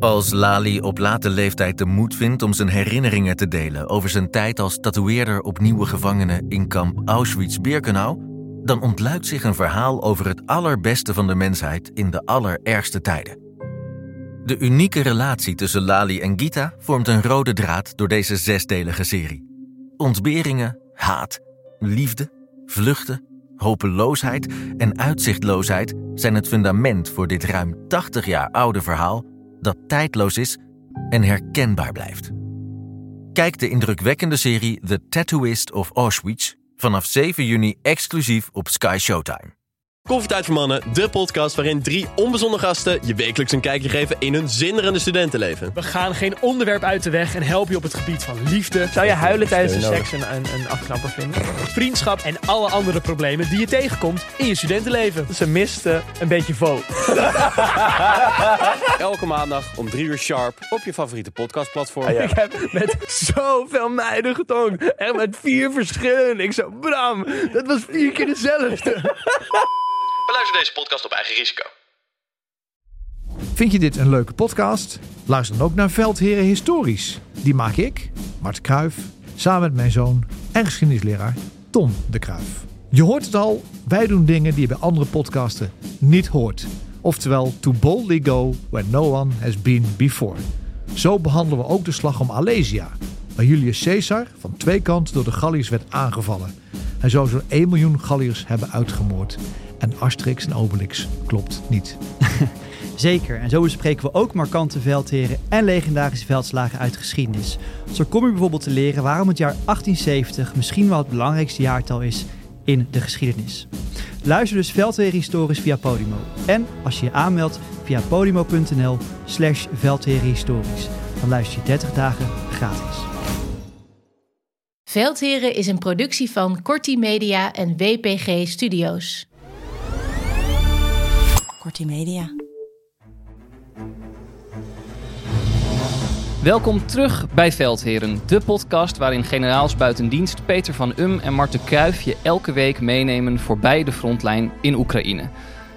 Als Lali op late leeftijd de moed vindt om zijn herinneringen te delen over zijn tijd als tatoeëerder op nieuwe gevangenen in kamp Auschwitz-Birkenau, dan ontluikt zich een verhaal over het allerbeste van de mensheid in de allerergste tijden. De unieke relatie tussen Lali en Gita vormt een rode draad door deze zesdelige serie. Ontberingen, haat, liefde, vluchten, hopeloosheid en uitzichtloosheid zijn het fundament voor dit ruim 80 jaar oude verhaal dat tijdloos is en herkenbaar blijft. Kijk de indrukwekkende serie The Tattooist of Auschwitz vanaf 7 juni exclusief op Sky Showtime. Koffietijd voor Mannen, de podcast waarin drie onbezonnen gasten je wekelijks een kijkje geven in hun zinderende studentenleven. We gaan geen onderwerp uit de weg en helpen je op het gebied van liefde. Zou je huilen tijdens de seks een, een, een afknapper vinden? Vriendschap en alle andere problemen die je tegenkomt in je studentenleven. Ze miste een beetje vo. Elke maandag om drie uur sharp op je favoriete podcastplatform. Ik heb met zoveel meiden getongd. Echt met vier verschillende. Ik zo, Bram, dat was vier keer dezelfde. Beluister deze podcast op eigen risico. Vind je dit een leuke podcast? Luister dan ook naar Veldheren Historisch. Die maak ik, Mart Kruif, samen met mijn zoon en geschiedenisleraar Tom de Kruif. Je hoort het al, wij doen dingen die je bij andere podcasten niet hoort. Oftewel, to boldly go where no one has been before. Zo behandelen we ook de slag om Alesia, waar Julius Caesar van twee kanten door de Galliërs werd aangevallen. Hij zou zo'n 1 miljoen Galliërs hebben uitgemoord. En Asterix en Obelix klopt niet. Zeker, en zo bespreken we ook markante veldheren en legendarische veldslagen uit de geschiedenis. Zo kom je bijvoorbeeld te leren waarom het jaar 1870 misschien wel het belangrijkste jaartal is in de geschiedenis. Luister dus Veldheren Historisch via Podimo. En als je je aanmeldt via podimo.nl slash veldherenhistorisch, dan luister je 30 dagen gratis. Veldheren is een productie van Corti Media en WPG Studios. Kortie Media. Welkom terug bij Veldheren, de podcast waarin generaals buiten dienst Peter van Um en Marten Kruijf je elke week meenemen voorbij de frontlijn in Oekraïne.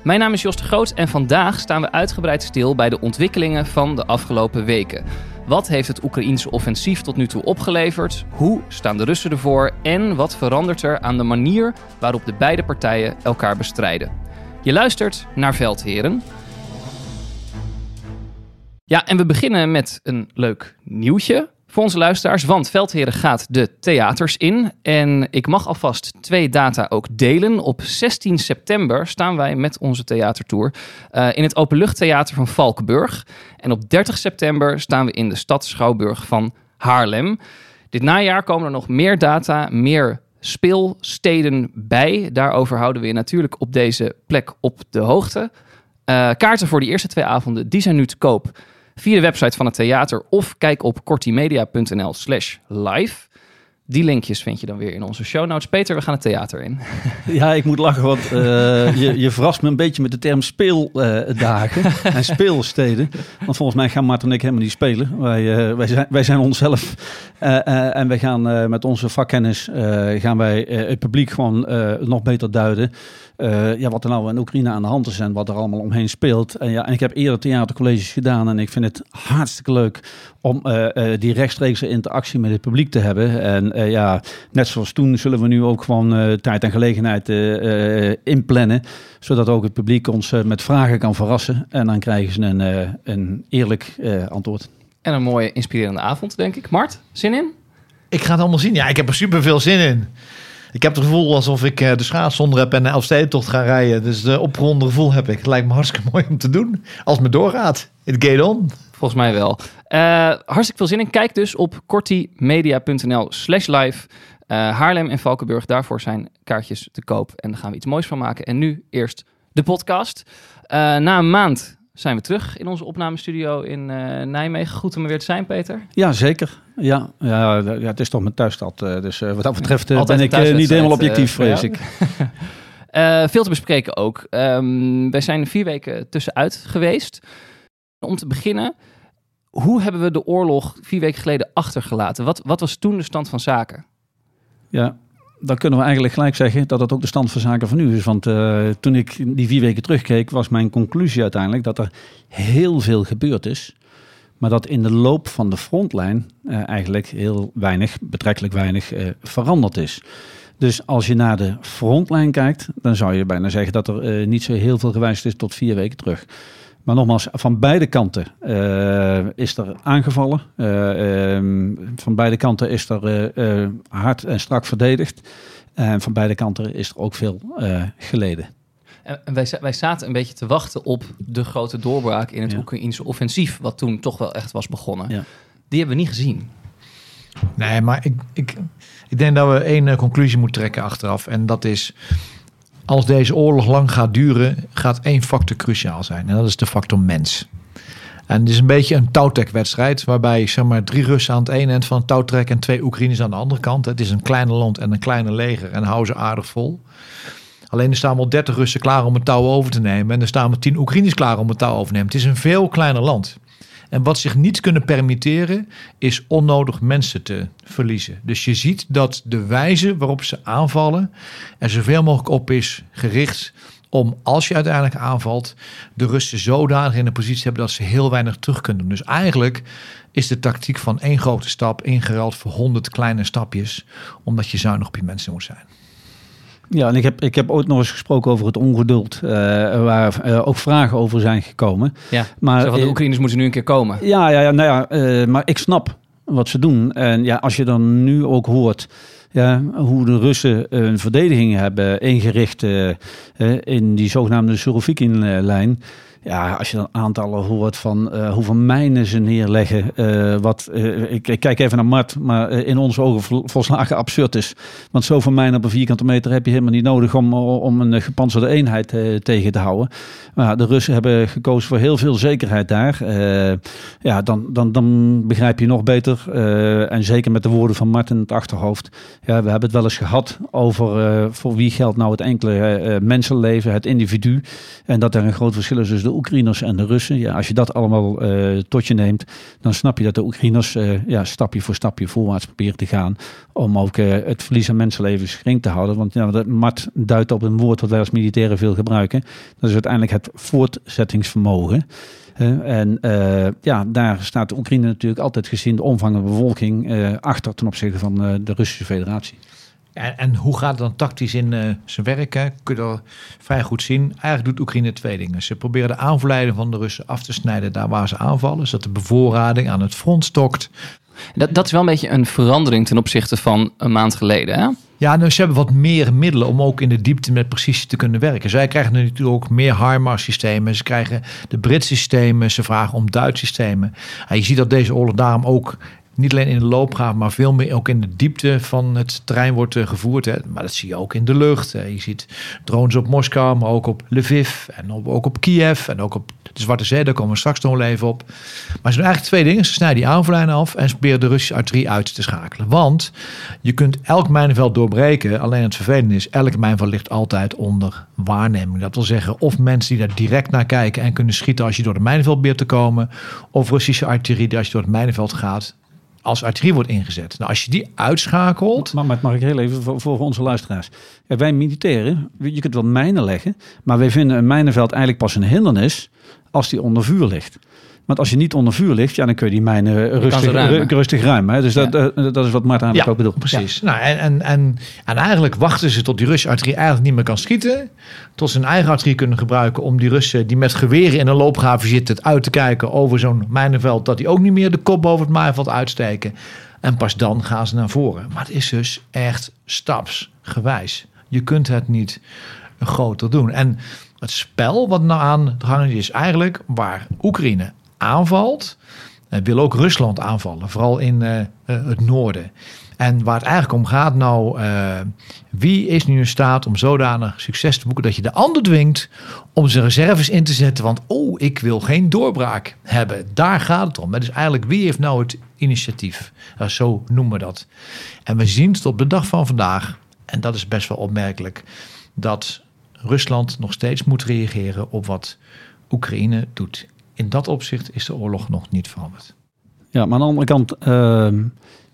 Mijn naam is Jos de Groot en vandaag staan we uitgebreid stil bij de ontwikkelingen van de afgelopen weken. Wat heeft het Oekraïense offensief tot nu toe opgeleverd? Hoe staan de Russen ervoor? En wat verandert er aan de manier waarop de beide partijen elkaar bestrijden? Je luistert naar Veldheren. Ja, en we beginnen met een leuk nieuwtje voor onze luisteraars. Want Veldheren gaat de theaters in. En ik mag alvast twee data ook delen. Op 16 september staan wij met onze theatertour eh, in het Openluchttheater van Valkenburg. En op 30 september staan we in de stad Schouwburg van Haarlem. Dit najaar komen er nog meer data, meer speelsteden bij. Daarover houden we je natuurlijk op deze plek op de hoogte. Eh, kaarten voor die eerste twee avonden die zijn nu te koop via de website van het theater of kijk op kortimedia.nl slash live. Die linkjes vind je dan weer in onze show notes. Peter, we gaan het theater in. Ja, ik moet lachen, want eh, je, je verrast me een beetje met de term speeldagen en speelsteden. Want volgens mij gaan Maarten en ik helemaal niet spelen. Wij, eh, wij, zijn, wij zijn onszelf Eh, eh, en wij gaan eh, met onze vakkennis eh, gaan wij eh, het publiek gewoon eh, nog beter duiden. Eh, ja, wat er nou in Oekraïne aan de hand is en wat er allemaal omheen speelt. En, ja, en ik heb eerder theatercolleges gedaan en ik vind het hartstikke leuk om eh, eh, die rechtstreekse interactie met het publiek te hebben. En eh, ja, net zoals toen zullen we nu ook gewoon eh, tijd en gelegenheid eh, eh, inplannen. Zodat ook het publiek ons met vragen kan verrassen. En dan krijgen ze een, eh, een eerlijk eh, antwoord. En een mooie inspirerende avond, denk ik. Mart, zin in? Ik ga het allemaal zien. Ja, ik heb er super veel zin in. Ik heb het gevoel alsof ik eh, de schaats zonder heb en de Elfstedentocht ga rijden. Dus de opgeronde gevoel heb ik. Lijkt me hartstikke mooi om te doen. Als het me doorgaat. It get on. Volgens mij wel. Eh, hartstikke veel zin in. Kijk dus op kortimedia.nl slash live. Eh, Haarlem en Valkenburg, daarvoor zijn kaartjes te koop. En daar gaan we iets moois van maken. En nu eerst de podcast. Na een maand zijn we terug in onze opnamestudio in eh, Nijmegen. Goed om er weer te zijn, Peter. Ja, zeker. Ja, ja, ja het is toch mijn thuisstad. eh, dus eh, wat dat betreft ben ik niet helemaal objectief, vrees ik. Veel te bespreken ook. Ehm, wij zijn vier weken tussenuit geweest. Om te beginnen, hoe hebben we de oorlog vier weken geleden achtergelaten? Wat, wat was toen de stand van zaken? Ja, dan kunnen we eigenlijk gelijk zeggen dat het ook de stand van zaken van nu is. Want eh, toen ik die vier weken terugkeek, was mijn conclusie uiteindelijk dat er heel veel gebeurd is. Maar dat in de loop van de frontlijn eh, eigenlijk heel weinig, betrekkelijk weinig, eh, veranderd is. Dus als je naar de frontlijn kijkt, dan zou je bijna zeggen dat er niet zo heel veel gewijzigd is tot vier weken terug. Maar nogmaals, van beide kanten eh, is er aangevallen. Eh, ehm, van beide kanten is er eh, eh, hard en strak verdedigd. En van beide kanten is er ook veel eh, geleden. En wij, wij zaten een beetje te wachten op de grote doorbraak in het Ja. Oekraïnse offensief, wat toen toch wel echt was begonnen. Ja. Die hebben we niet gezien. Nee, maar ik, ik, ik denk dat we één conclusie moeten trekken achteraf. En dat is, als deze oorlog lang gaat duren, gaat één factor cruciaal zijn. En dat is de factor mens. En het is een beetje een touwtrekwedstrijd, waarbij zeg maar, drie Russen aan het ene eind van het touw trekken en twee Oekraïners aan de andere kant. Het is een kleine land en een kleine leger en houden ze aardig vol. Alleen er staan wel 30 Russen klaar om het touw over te nemen. En er staan maar 10 Oekraïners klaar om het touw over te nemen. Het is een veel kleiner land. En wat zich niet kunnen permitteren, is onnodig mensen te verliezen. Dus je ziet dat de wijze waarop ze aanvallen er zoveel mogelijk op is gericht om, als je uiteindelijk aanvalt, de Russen zodanig in een positie hebben dat ze heel weinig terug kunnen. Dus eigenlijk is de tactiek van één grote stap ingeruild voor honderd kleine stapjes, omdat je zuinig op je mensen moet zijn. Ja, en ik heb, ik heb ooit nog eens gesproken over het ongeduld, eh, waar eh, ook vragen over zijn gekomen. Ja, Maar, van de eh, Oekraïners moeten nu een keer komen. Ja, ja, ja, nou ja maar ik snap wat ze doen. En ja, als je dan nu ook hoort ja, hoe de Russen een verdediging hebben ingericht in die zogenaamde Surovikin-lijn. Ja, als je dan aantallen hoort van eh, hoeveel mijnen ze neerleggen. eh, wat, eh, ik, kijk even naar Mart, maar in onze ogen vol- volslagen absurd is. Want zoveel mijnen op een vierkante meter heb je helemaal niet nodig om, om een gepantserde eenheid tegen te houden. Maar de Russen hebben gekozen voor heel veel zekerheid daar. Ja, dan, dan, dan begrijp je nog beter. en zeker met de woorden van Martin in het achterhoofd. Ja, we hebben het wel eens gehad over voor wie geldt nou het enkele mensenleven, het individu. En dat er een groot verschil is tussen de Oekraïners en de Russen. Ja, als je dat allemaal eh, tot je neemt, dan snap je dat de Oekraïners eh, ja, stapje voor stapje voorwaarts proberen te gaan. Om ook eh, het verlies aan mensenlevens gering te houden. Want ja, dat Mart duidt op een woord wat wij als militairen veel gebruiken. Dat is uiteindelijk het voortzettingsvermogen. En ja, daar staat de Oekraïne natuurlijk altijd gezien de omvang van de bevolking achter ten opzichte van de Russische federatie. En, en hoe gaat het dan tactisch in eh, zijn werk? Hè? Kun je dat vrij goed zien. Eigenlijk doet Oekraïne twee dingen. Ze proberen de aanverleiding van de Russen af te snijden daar waar ze aanvallen. Zodat de bevoorrading aan het front stokt. Dat, dat is wel een beetje een verandering ten opzichte van een maand geleden. Hè? Ja, nou, ze hebben wat meer middelen om ook in de diepte met precisie te kunnen werken. Zij krijgen nu natuurlijk ook meer HIMARS-systemen. Ze krijgen de Britse systemen. Ze vragen om Duits systemen. En je ziet dat deze oorlog daarom ook niet alleen in de loopgraaf, maar veel meer ook in de diepte van het terrein wordt eh, gevoerd. Hè. Maar dat zie je ook in de lucht. hè. Je ziet drones op Moskou, maar ook op Lviv en ook op Kiev en ook op de Zwarte Zee. Daar komen we straks nog wel even op. Maar ze doen eigenlijk twee dingen. Ze snijden die aanvallijnen af en ze proberen de Russische artillerie uit te schakelen. Want je kunt elk mijnenveld doorbreken. Alleen het vervelende is, elk mijnenveld ligt altijd onder waarneming. Dat wil zeggen, of mensen die daar direct naar kijken en kunnen schieten als je door het mijnenveld probeert te komen. Of Russische artillerie als je door het mijnenveld gaat, als artillerie wordt ingezet. Nou, als je die uitschakelt. Maar, maar mag ik heel even voor, voor onze luisteraars. Ja, wij militairen, je kunt wel mijnen leggen, maar wij vinden een mijnenveld eigenlijk pas een hindernis als die onder vuur ligt. Want als je niet onder vuur ligt, ja, dan kun je die mijnen rustig ruimen. ru- rustig ruimen. Hè? Dus dat, eh, dat is wat Maarten eigenlijk ook bedoelt. Precies. Nou, en, en, en, en eigenlijk wachten ze tot die Russische artillerie eigenlijk niet meer kan schieten. Tot ze hun eigen artillerie kunnen gebruiken om die Russen die met geweren in een loopgraven zitten het uit te kijken over zo'n mijnenveld. Dat die ook niet meer de kop boven het mijnenveld uitsteken. En pas dan gaan ze naar voren. Maar het is dus echt stapsgewijs. Je kunt het niet groter doen. En het spel wat nou aan gang is, is eigenlijk waar Oekraïne aanvalt, eh, wil ook Rusland aanvallen. Vooral in eh, eh, het noorden. En waar het eigenlijk om gaat nou, wie is nu in staat om zodanig succes te boeken dat je de ander dwingt om zijn reserves in te zetten. Want oh, ik wil geen doorbraak hebben. Daar gaat het om. Dus eigenlijk wie heeft nou het initiatief? Zo noemen we dat. En we zien het op de dag van vandaag, en dat is best wel opmerkelijk, dat Rusland nog steeds moet reageren op wat Oekraïne doet. In dat opzicht is de oorlog nog niet veranderd. Ja, maar aan de andere kant, ehm,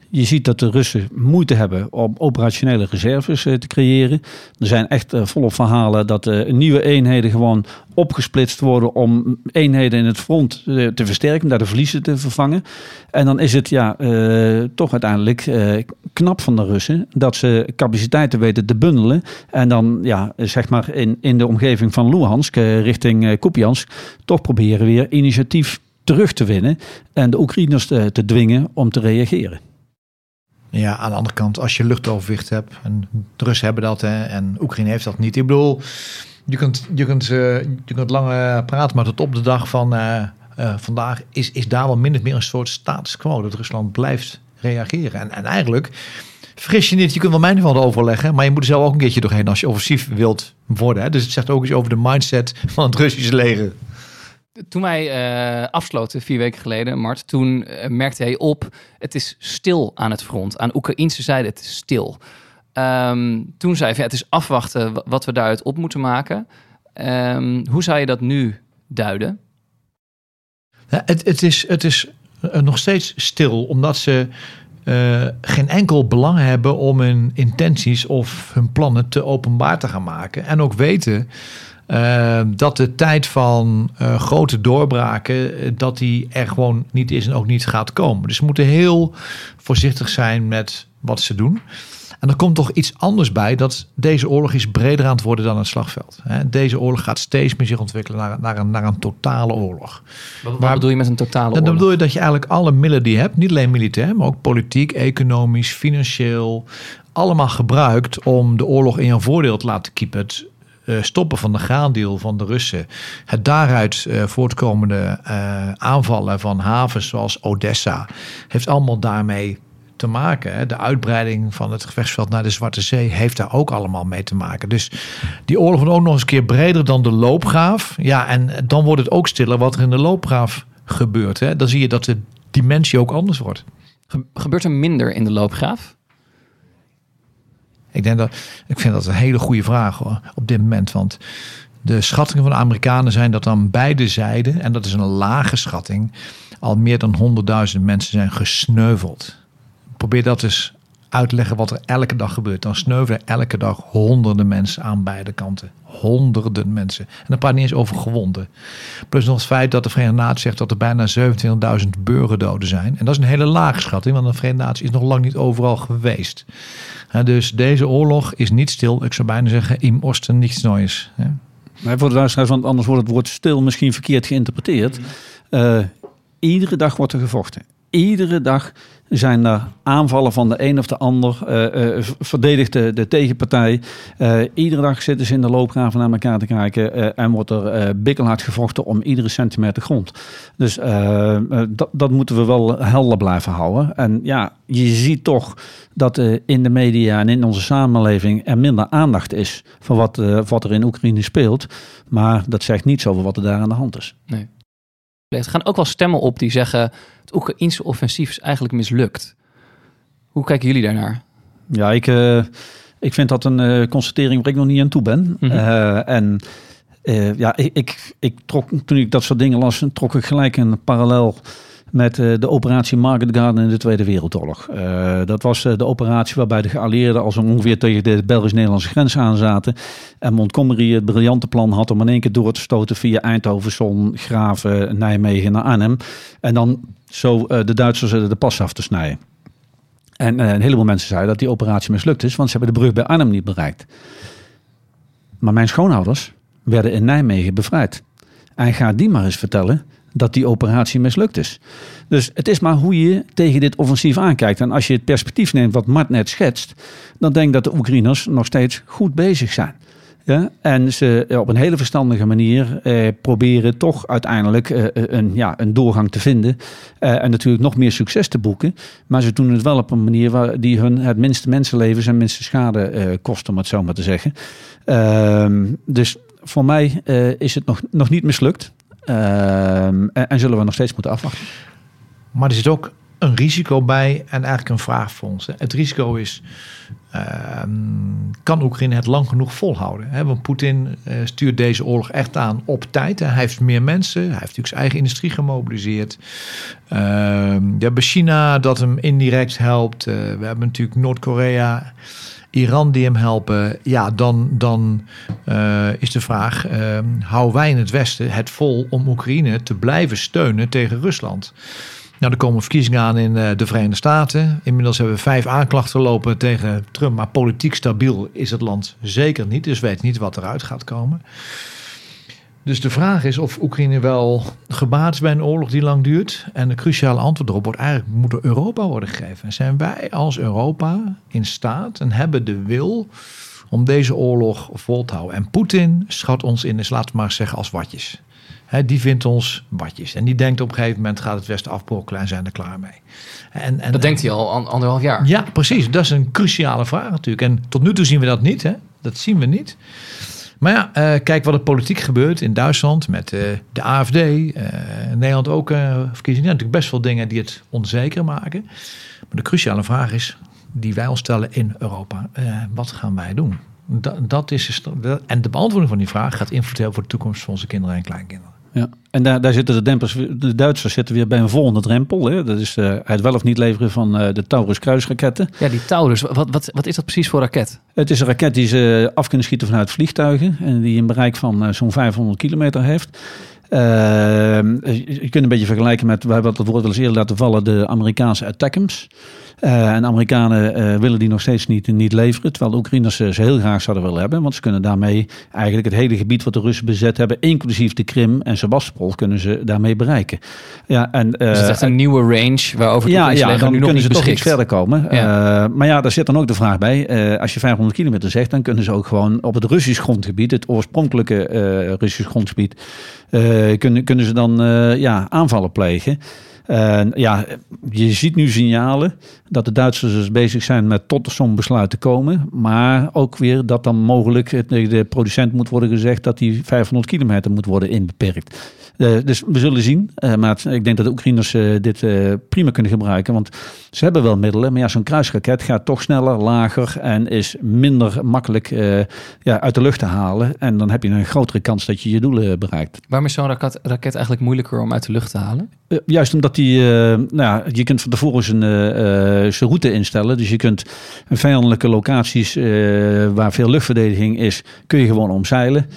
Je ziet dat de Russen moeite hebben om operationele reserves eh, te creëren. Er zijn echt uh, volop verhalen dat uh, nieuwe eenheden gewoon opgesplitst worden om eenheden in het front te versterken, daar de verliezen te vervangen. En dan is het ja, toch uiteindelijk knap van de Russen dat ze capaciteiten weten te bundelen. En dan ja, zeg maar in, in de omgeving van Luhansk richting Kupiansk toch proberen weer initiatief terug te winnen en de Oekraïners te dwingen om te reageren. Ja, aan de andere kant, als je luchtoverwicht hebt, en de Russen hebben dat hè, en Oekraïne heeft dat niet. Ik bedoel, je kunt, je kunt, uh, je kunt lang praten, maar tot op de dag van uh, vandaag is, is daar wel min of meer een soort status quo. Dat Rusland blijft reageren. En, en eigenlijk, vergis je niet, je kunt wel mijn van overleggen, maar je moet er zelf ook een keertje doorheen als je offensief wilt worden. Hè. Dus het zegt ook iets over de mindset van het Russische leger. Toen wij uh, afsloten vier weken geleden, Mart, toen uh, merkte hij op, het is stil aan het front. Aan Oekraïnse zijde, het is stil. Um, toen zei hij, het is afwachten wat we daaruit op moeten maken. Um, hoe zou je dat nu duiden? Ja, het, het, is, het is uh, nog steeds stil, omdat ze geen enkel belang hebben om hun intenties of hun plannen te openbaar te gaan maken. En ook weten uh, dat de tijd van uh, grote doorbraken, uh, dat die er gewoon niet is en ook niet gaat komen. Dus ze moeten heel voorzichtig zijn met wat ze doen. En er komt toch iets anders bij dat deze oorlog is breder aan het worden dan het slagveld. Deze oorlog gaat steeds meer zich ontwikkelen naar, naar, een, naar een totale oorlog. Wat, wat bedoel je met een totale oorlog? Dan bedoel je dat je eigenlijk alle middelen die je hebt, niet alleen militair, maar ook politiek, economisch, financieel, allemaal gebruikt om de oorlog in je voordeel te laten kiepen. Het stoppen van de graandeal van de Russen, het daaruit uh, voortkomende uh, aanvallen van havens zoals Odessa, heeft allemaal daarmee te maken. De uitbreiding van het gevechtsveld naar de Zwarte Zee heeft daar ook allemaal mee te maken. Dus die oorlog ook nog eens een keer breder dan de loopgraaf. Ja, en dan wordt het ook stiller wat er in de loopgraaf gebeurt. Dan zie je dat de dimensie ook anders wordt. Gebeurt er minder in de loopgraaf? Ik, denk dat, ik vind dat een hele goede vraag hoor, op dit moment. Want de schattingen van de Amerikanen zijn dat aan beide zijden, en dat is een lage schatting, al meer dan 100.000 mensen zijn gesneuveld. Probeer dat eens uit te leggen wat er elke dag gebeurt. Dan sneuvelen elke dag honderden mensen aan beide kanten. Honderden mensen. En dan praat niet eens over gewonden. Plus nog het feit dat de Verenigde Naties zegt dat er bijna 27.000 burgerdoden zijn. En dat is een hele lage schatting, want de Verenigde Naties is nog lang niet overal geweest. dus deze oorlog is niet stil. Ik zou bijna zeggen, im Osten niets nieuws. Maar voor de luisteraars, want anders wordt het woord stil misschien verkeerd geïnterpreteerd. Uh, iedere dag wordt er gevochten. Iedere dag zijn er aanvallen van de een of de ander. Uh, uh, verdedigt de, tegenpartij. Uh, iedere dag zitten ze in de loopgraven naar elkaar te kijken. en wordt er bikkelhard gevochten om iedere centimeter grond. Dus dat, dat moeten we wel helder blijven houden. En ja, je ziet toch dat in de media en in onze samenleving er minder aandacht is voor wat, wat er in Oekraïne speelt. Maar dat zegt niets over wat er daar aan de hand is. Nee. Er gaan ook wel stemmen op die zeggen: het Oekraïnse offensief is eigenlijk mislukt. Hoe kijken jullie daarnaar? Ja, ik, uh, ik vind dat een uh, constatering waar ik nog niet aan toe ben. Mm -hmm. uh, en ja, ik, ik, ik, trok toen ik dat soort dingen las, trok ik gelijk een parallel met uh, de operatie Market Garden in de Tweede Wereldoorlog. Uh, dat was uh, de operatie waarbij de geallieerden als ongeveer tegen de Belgisch-Nederlandse grens aanzaten. En Montgomery het briljante plan had om in één keer door te stoten via Eindhoven, Zon, Graven, Nijmegen naar Arnhem. En dan zo de Duitsers de pas af te snijden. En een heleboel mensen zeiden dat die operatie mislukt is, want ze hebben de brug bij Arnhem niet bereikt. Maar mijn schoonouders werden in Nijmegen bevrijd. En ga die maar eens vertellen dat die operatie mislukt is. Dus het is maar hoe je tegen dit offensief aankijkt. En als je het perspectief neemt wat Mart net schetst, dan denk ik dat de Oekraïners nog steeds goed bezig zijn. Ja, en ze op een hele verstandige manier eh, proberen toch uiteindelijk eh, een, ja, een doorgang te vinden. Eh, en natuurlijk nog meer succes te boeken. Maar ze doen het wel op een manier waar die hun het minste mensenlevens en minste schade eh, kost, om het zo maar te zeggen. Ehm, dus voor mij eh, is het nog, nog niet mislukt. Uh, en, en, zullen we nog steeds moeten afwachten. Maar er zit ook een risico bij en eigenlijk een vraag voor ons. Het risico is, ehm, kan Oekraïne het lang genoeg volhouden? Want Poetin eh, stuurt deze oorlog echt aan op tijd. Hij heeft meer mensen, hij heeft natuurlijk zijn eigen industrie gemobiliseerd. Ehm, we hebben China dat hem indirect helpt. Eh, we hebben natuurlijk Noord-Korea, Iran die hem helpen. Ja, dan, dan eh, is de vraag, ehm, houden wij in het Westen het vol om Oekraïne te blijven steunen tegen Rusland? Nou, er komen verkiezingen aan in eh, de Verenigde Staten. Inmiddels hebben we vijf aanklachten lopen tegen Trump. Maar politiek stabiel is het land zeker niet. Dus we weten niet wat eruit gaat komen. Dus de vraag is of Oekraïne wel gebaat is bij een oorlog die lang duurt. En de cruciale antwoord erop wordt eigenlijk moet door Europa worden gegeven. En zijn wij als Europa in staat en hebben de wil om deze oorlog vol te houden? En Poetin schat ons in, dus laten we maar zeggen, als watjes. Hè, die vindt ons watjes. En die denkt op een gegeven moment gaat het Westen afbrokkelen en zijn er klaar mee. En, en, Dat denkt hij al an- anderhalf jaar. ja, precies. Dat is een cruciale vraag natuurlijk. En tot nu toe zien we dat niet. Hè? Dat zien we niet. Maar ja, eh, kijk wat er politiek gebeurt in Duitsland met eh, de AFD. eh, Nederland ook verkiezingen. Natuurlijk best veel dingen die het onzeker maken. Maar de cruciale vraag is, die wij ons stellen in Europa. wat gaan wij doen? Dat, dat is en de beantwoording van die vraag gaat invloed hebben voor de toekomst van onze kinderen en kleinkinderen. Ja. En daar, daar zitten de dempers, de Duitsers zitten weer bij een volgende drempel. Hè. Dat is eh, het wel of niet leveren van eh, de Taurus kruisraketten. Ja, die Taurus. Wat, wat, wat is dat precies voor raket? Het is een raket die ze af kunnen schieten vanuit vliegtuigen. En die een bereik van eh, zo'n 500 kilometer heeft. Eh, je kunt een beetje vergelijken met, we hebben het woord wel eens eerder laten vallen, de Amerikaanse Attackams. Eh, en de Amerikanen eh, willen die nog steeds niet, niet leveren. Terwijl de Oekraïners ze heel graag zouden willen hebben. Want ze kunnen daarmee eigenlijk het hele gebied wat de Russen bezet hebben, inclusief de Krim en Sebastopol, kunnen ze daarmee bereiken. Ja, en, Dus het is eh, echt een nieuwe range waarover het ja, ja dan nu nog kunnen ze toch iets verder komen. Ja. Maar ja, daar zit dan ook de vraag bij. als je 500 kilometer zegt, dan kunnen ze ook gewoon op het Russisch grondgebied, het oorspronkelijke Russisch grondgebied, kunnen, kunnen ze dan ja, aanvallen plegen. En ja, je ziet nu signalen dat de Duitsers dus bezig zijn met tot zo'n besluit te komen. Maar ook weer dat dan mogelijk het- de producent moet worden gezegd dat die 500 kilometer moet worden inbeperkt. Eh, dus we zullen zien. Eh, maar het- ik denk dat de Oekraïners eh, dit prima kunnen gebruiken. Want ze hebben wel middelen. Maar ja, zo'n kruisraket gaat toch sneller, lager en is minder makkelijk ja, uit de lucht te halen. En dan heb je een grotere kans dat je je doelen bereikt. Waarom is zo'n raket, raket eigenlijk moeilijker om uit de lucht te halen? Juist omdat die, eh, nou je kunt van tevoren zijn, eh, eh, zijn route instellen. Dus je kunt vijandelijke locaties waar veel luchtverdediging is, kun je gewoon omzeilen.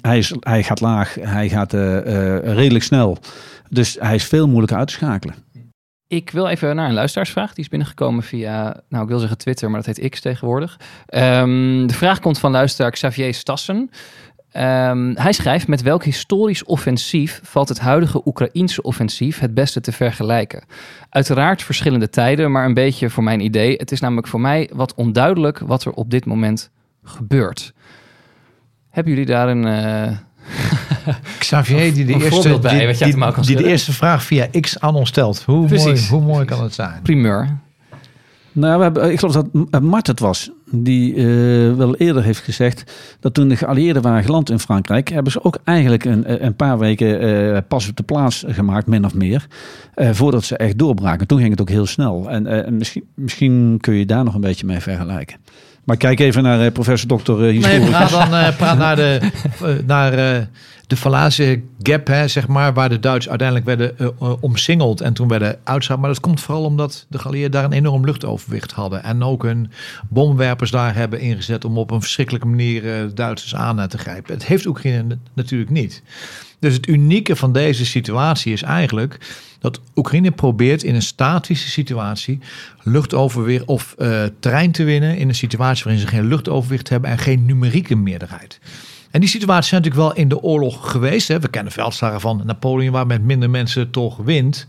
Hij, is, hij gaat laag, hij gaat redelijk snel. Dus hij is veel moeilijker uit te schakelen. Ik wil even naar een luisteraarsvraag. Die is binnengekomen via, nou ik wil zeggen Twitter, maar dat heet X tegenwoordig. Ehm, de vraag komt van luisteraar Xavier Stassen. Ehm, hij schrijft, met welk historisch offensief valt het huidige Oekraïense offensief het beste te vergelijken? Uiteraard verschillende tijden, maar een beetje voor mijn idee. Het is namelijk voor mij wat onduidelijk wat er op dit moment gebeurt. Hebben jullie daar een... eh, Xavier, die de, eerste, bij, die, die- de eerste vraag via X aan ons stelt. Hoe, mooi, hoe mooi kan het zijn? primeur? Nou, we hebben, ik geloof dat eh, Mart het was, die eh, wel eerder heeft gezegd dat toen de geallieerden waren geland in Frankrijk, hebben ze ook eigenlijk een, een paar weken eh, pas op de plaats gemaakt, min of meer, eh, voordat ze echt doorbraken. Toen ging het ook heel snel. En eh, misschien, misschien kun je daar nog een beetje mee vergelijken. Maar kijk even naar eh, professor dokter uh, Nee, praat dan eh, praat naar de, eh, naar, eh, de Falaise Gap, hè, zeg maar, waar de Duitsers uiteindelijk werden eh, eh, omsingeld en toen werden uitgeschakeld. Maar dat komt vooral omdat de geallieerden daar een enorm luchtoverwicht hadden. En ook hun bomwerpers daar hebben ingezet om op een verschrikkelijke manier eh, Duitsers aan te grijpen. Het heeft Oekraïne natuurlijk niet. Dus het unieke van deze situatie is eigenlijk dat Oekraïne probeert in een statische situatie luchtoverwicht of eh, terrein te winnen in een situatie waarin ze geen luchtoverwicht hebben en geen numerieke meerderheid. En die situaties zijn natuurlijk wel in de oorlog geweest. Hè. We kennen veldslagen van Napoleon waar met minder mensen toch wint.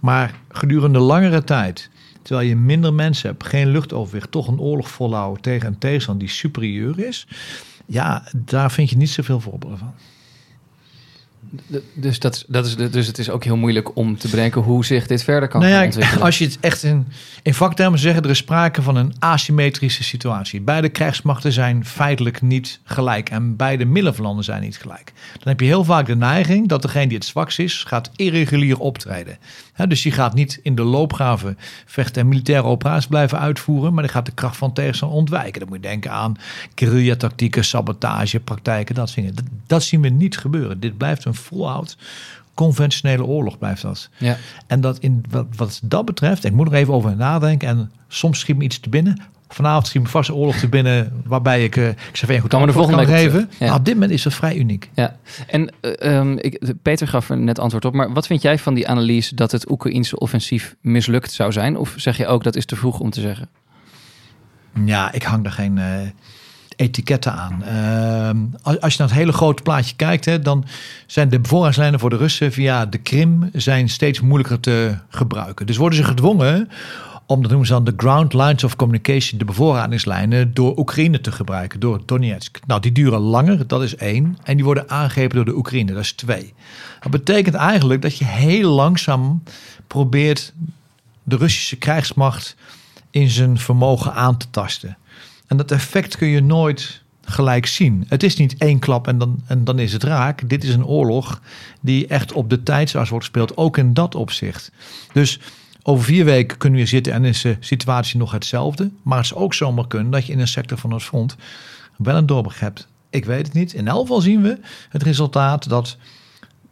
Maar gedurende langere tijd, terwijl je minder mensen hebt, geen luchtoverwicht, toch een oorlog volhouden tegen een tegenstander die superieur is. Ja, daar vind je niet zoveel voorbeelden van. Dus, dat, dat is, dus het is ook heel moeilijk om te bedenken hoe zich dit verder kan Nou ja, ontwikkelen. als je het echt in, in vaktermen zegt, er is sprake van een asymmetrische situatie. Beide krijgsmachten zijn feitelijk niet gelijk en beide middenlanden zijn niet gelijk. Dan heb je heel vaak de neiging dat degene die het zwakst is, gaat irregulier optreden. Hè, dus die gaat niet in de loopgraven vechten en militaire operaties blijven uitvoeren, maar die gaat de kracht van tegenstander ontwijken. Dan moet je denken aan guerrilla-tactieken, sabotage, praktijken, dat soort dingen. Dat, dat zien we niet gebeuren. Dit blijft een volhoud. Conventionele oorlog blijft dat. Ja. En dat in, wat, wat dat betreft, ik moet er even over nadenken. En soms schiet me iets te binnen. Vanavond schiet me vast oorlog te binnen. waarbij ik, eh ik zeg even goed we de kan volgende op geven. Ja. Maar op dit moment is dat vrij uniek. Ja, en ehm, ik, Peter gaf er net antwoord op, maar wat vind jij van die analyse dat het Oekraïense offensief mislukt zou zijn? Of zeg je ook dat is te vroeg om te zeggen? Ja, ik hang daar geen eh, etiketten aan. Ehm, als, je naar het hele grote plaatje kijkt, hè, dan zijn de bevoorradingslijnen voor de Russen via de Krim zijn steeds moeilijker te gebruiken. Dus worden ze gedwongen om, dat noemen ze dan de ground lines of communication, de bevoorradingslijnen, door Oekraïne te gebruiken, door Donetsk. Nou, die duren langer, dat is één. En die worden aangegrepen door de Oekraïne, dat is twee. Dat betekent eigenlijk dat je heel langzaam probeert de Russische krijgsmacht in zijn vermogen aan te tasten. En dat effect kun je nooit gelijk zien. Het is niet één klap en dan, en dan is het raak. Dit is een oorlog die echt op de tijdsas wordt gespeeld, ook in dat opzicht. Dus over vier weken kunnen we zitten en is de situatie nog hetzelfde. Maar het zou ook zomaar kunnen dat je in een sector van het front wel een doorbraak hebt. Ik weet het niet. In elk geval zien we het resultaat dat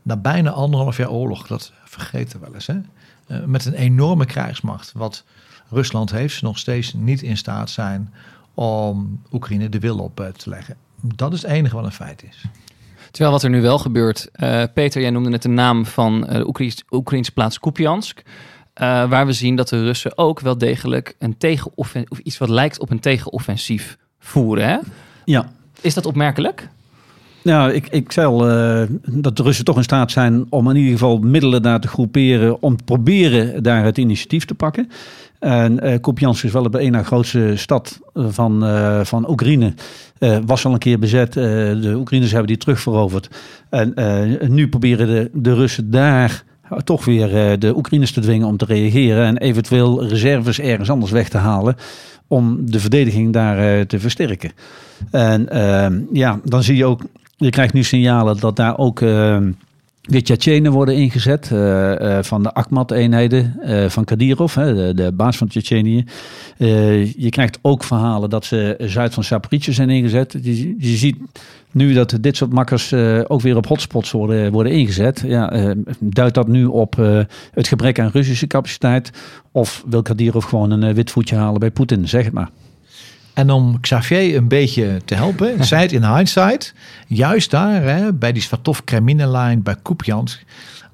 na bijna anderhalf jaar oorlog, dat vergeten we wel eens, hè? eh, met een enorme krijgsmacht, wat Rusland heeft, ze nog steeds niet in staat zijn om Oekraïne de wil op eh, te leggen. Dat is het enige wat een feit is. Terwijl wat er nu wel gebeurt, eh, Peter, jij noemde net de naam van eh, de Oekraïns- Oekraïnse plaats Kupiansk. eh, waar we zien dat de Russen ook wel degelijk een tegenoffensief, of iets wat lijkt op een tegenoffensief voeren. Hè? Ja. Is dat opmerkelijk? Nou, ik, ik zei al eh, dat de Russen toch in staat zijn om in ieder geval middelen daar te groeperen om te proberen daar het initiatief te pakken. En eh Kupiansk is wel de ene grootste stad van, eh, van Oekraïne. Eh, was al een keer bezet. Eh, de Oekraïners hebben die terugveroverd. En eh, nu proberen de, de Russen daar toch weer eh, de Oekraïners te dwingen om te reageren. En eventueel reserves ergens anders weg te halen. Om de verdediging daar eh, te versterken. En ehm, ja, dan zie je ook, je krijgt nu signalen dat daar ook weer Tsjetsjenen worden ingezet. eh, eh, van de Akhmat-eenheden eh, van Kadyrov, hè, de, de baas van Tsjetsjenië. Je krijgt ook verhalen dat ze zuid van Zaporizhzhia zijn ingezet. Je, ziet nu dat dit soort makkers ook weer op hotspots worden, worden ingezet. Ja, duidt dat nu op het gebrek aan Russische capaciteit? Of wil Kadyrov gewoon een wit voetje halen bij Poetin? Zeg het maar. En om Xavier een beetje te helpen, zei het in hindsight, juist daar, hè, bij die Svatov Kremlin-lijn bij Kupiansk,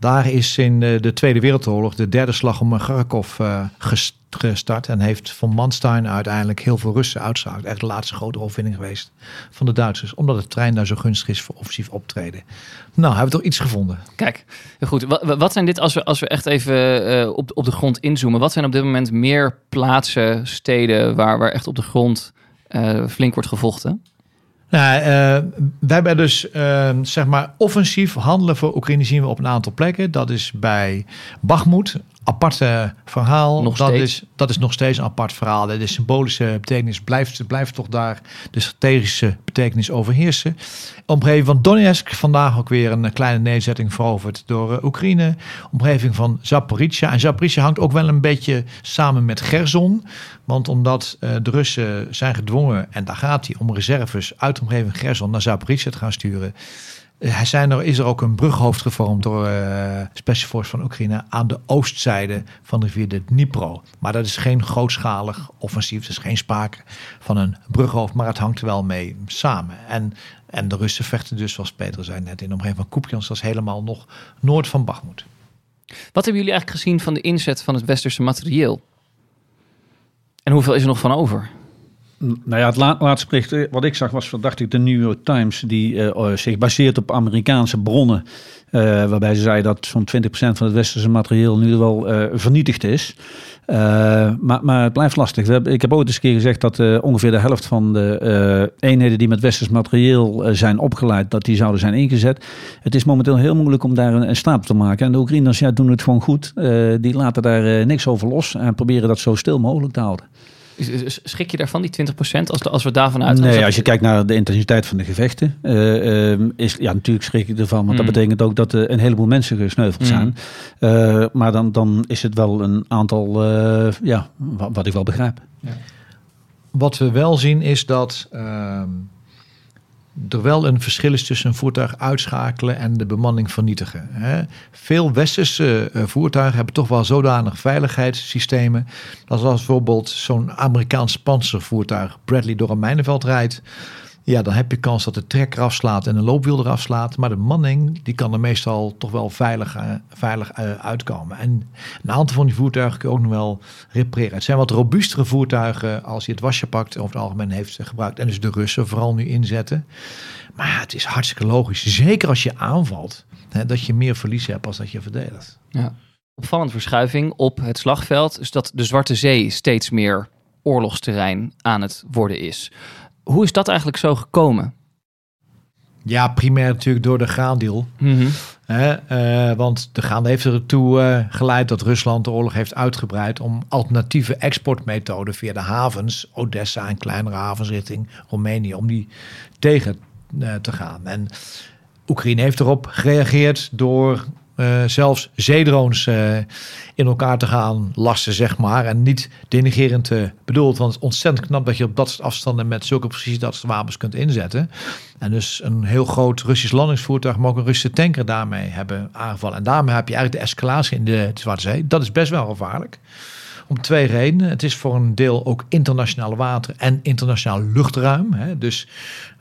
daar is in eh, de Tweede Wereldoorlog de derde slag om Kharkov eh, ges- gestart. En heeft von Manstein uiteindelijk heel veel Russen uitgeschakeld. Echt de laatste grote overwinning geweest van de Duitsers. Omdat het trein daar zo gunstig is voor offensief optreden. Nou, hebben we toch iets gevonden. Kijk, goed. Wat, zijn dit, als we, als we echt even eh, op, op de grond inzoomen, wat zijn op dit moment meer plaatsen, steden waar, waar echt op de grond flink wordt gevochten? Nou, wij hebben dus eh, zeg maar offensief handelen voor Oekraïne zien we op een aantal plekken. Dat is bij Bakhmut, apart eh, verhaal. Nog dat, steeds. Is, dat is nog steeds een apart verhaal. De symbolische betekenis blijft, blijft toch daar. De strategische betekenis overheersen. Omgeving van Donetsk, vandaag ook weer een kleine nederzetting veroverd door eh, Oekraïne. Omgeving van Zaporizhia. En Zaporizhia hangt ook wel een beetje samen met Gerson. Want omdat eh, de Russen zijn gedwongen, en daar gaat hij om reserves uit de omgeving Gerson naar Zaporizhia te gaan sturen. Eh, zijn er, is er ook een brughoofd gevormd door eh Special Force van Oekraïne aan de oostzijde van de rivier de Dnipro. Maar dat is geen grootschalig offensief, er is geen sprake van een brughoofd, maar het hangt wel mee samen. En, en de Russen vechten dus, zoals Peter zei net, in omgeving van Kupiansk, dat helemaal nog noord van Bakhmut. Wat hebben jullie eigenlijk gezien van de inzet van het westerse materieel? En hoeveel is er nog van over? Nou ja, het la- laatste bericht eh, wat ik zag was, dacht ik, de New York Times, die eh, oh, zich baseert op Amerikaanse bronnen. eh, waarbij ze zei dat zo'n 20% van het westerse materieel nu wel vernietigd is. Maar, maar het blijft lastig. Ik heb ooit eens een keer gezegd dat ongeveer de helft van de eenheden die met westers materieel zijn opgeleid, dat die zouden zijn ingezet. Het is momenteel heel moeilijk om daar een, een te maken. En de Oekraïners ja, doen het gewoon goed. Die laten daar niks over los en proberen dat zo stil mogelijk te houden. Schrik je daarvan, die 20% als, de- als we daarvan uitgaan? Nee, als je kijkt naar de intensiteit van de gevechten, eh, ehm, is, ja, natuurlijk schrik ik ervan, want Mm. dat betekent ook dat er een heleboel mensen gesneuveld Mm. zijn. Eh, maar dan, dan is het wel een aantal, eh, ja, wat, wat ik wel begrijp. Wat we wel zien is dat ehm, er wel een verschil is tussen een voertuig uitschakelen en de bemanning vernietigen. Veel westerse eh, voertuigen hebben toch wel zodanig veiligheidssystemen. Dat als bijvoorbeeld zo'n Amerikaans panzervoertuig Bradley door een mijnenveld rijdt. Ja, dan heb je kans dat de trekker afslaat en een loopwiel eraf slaat. Maar de manning die kan er meestal toch wel veilig, eh, veilig eh, uitkomen. En een aantal van die voertuigen kun je ook nog wel repareren. Het zijn wat robuustere voertuigen als je het wasje pakt over het algemeen heeft gebruikt. En dus de Russen vooral nu inzetten. Maar het is hartstikke logisch. Zeker als je aanvalt, hè, dat je meer verlies hebt als dat je verdedigt. Ja. Opvallende verschuiving op het slagveld is dat de Zwarte Zee steeds meer oorlogsterrein aan het worden is. Hoe is dat eigenlijk zo gekomen? Ja, primair natuurlijk door de graandeal. Mhm. Eh, want de gaande heeft ertoe eh, geleid dat Rusland de oorlog heeft uitgebreid om alternatieve exportmethoden via de havens, Odessa en kleinere havens richting Roemenië, om die tegen eh, te gaan. En Oekraïne heeft erop gereageerd door eh, zelfs zeedrones eh, in elkaar te gaan lassen, zeg maar. En niet denigerend bedoeld, want het is ontzettend knap dat je op dat soort afstanden met zulke precies dat soort wapens kunt inzetten. En dus een heel groot Russisch landingsvoertuig, maar ook een Russische tanker daarmee hebben aangevallen. En daarmee heb je eigenlijk de escalatie in de Zwarte Zee. Dat is best wel gevaarlijk. Om twee redenen. Het is voor een deel ook internationale water en internationaal luchtruim. Hè. Dus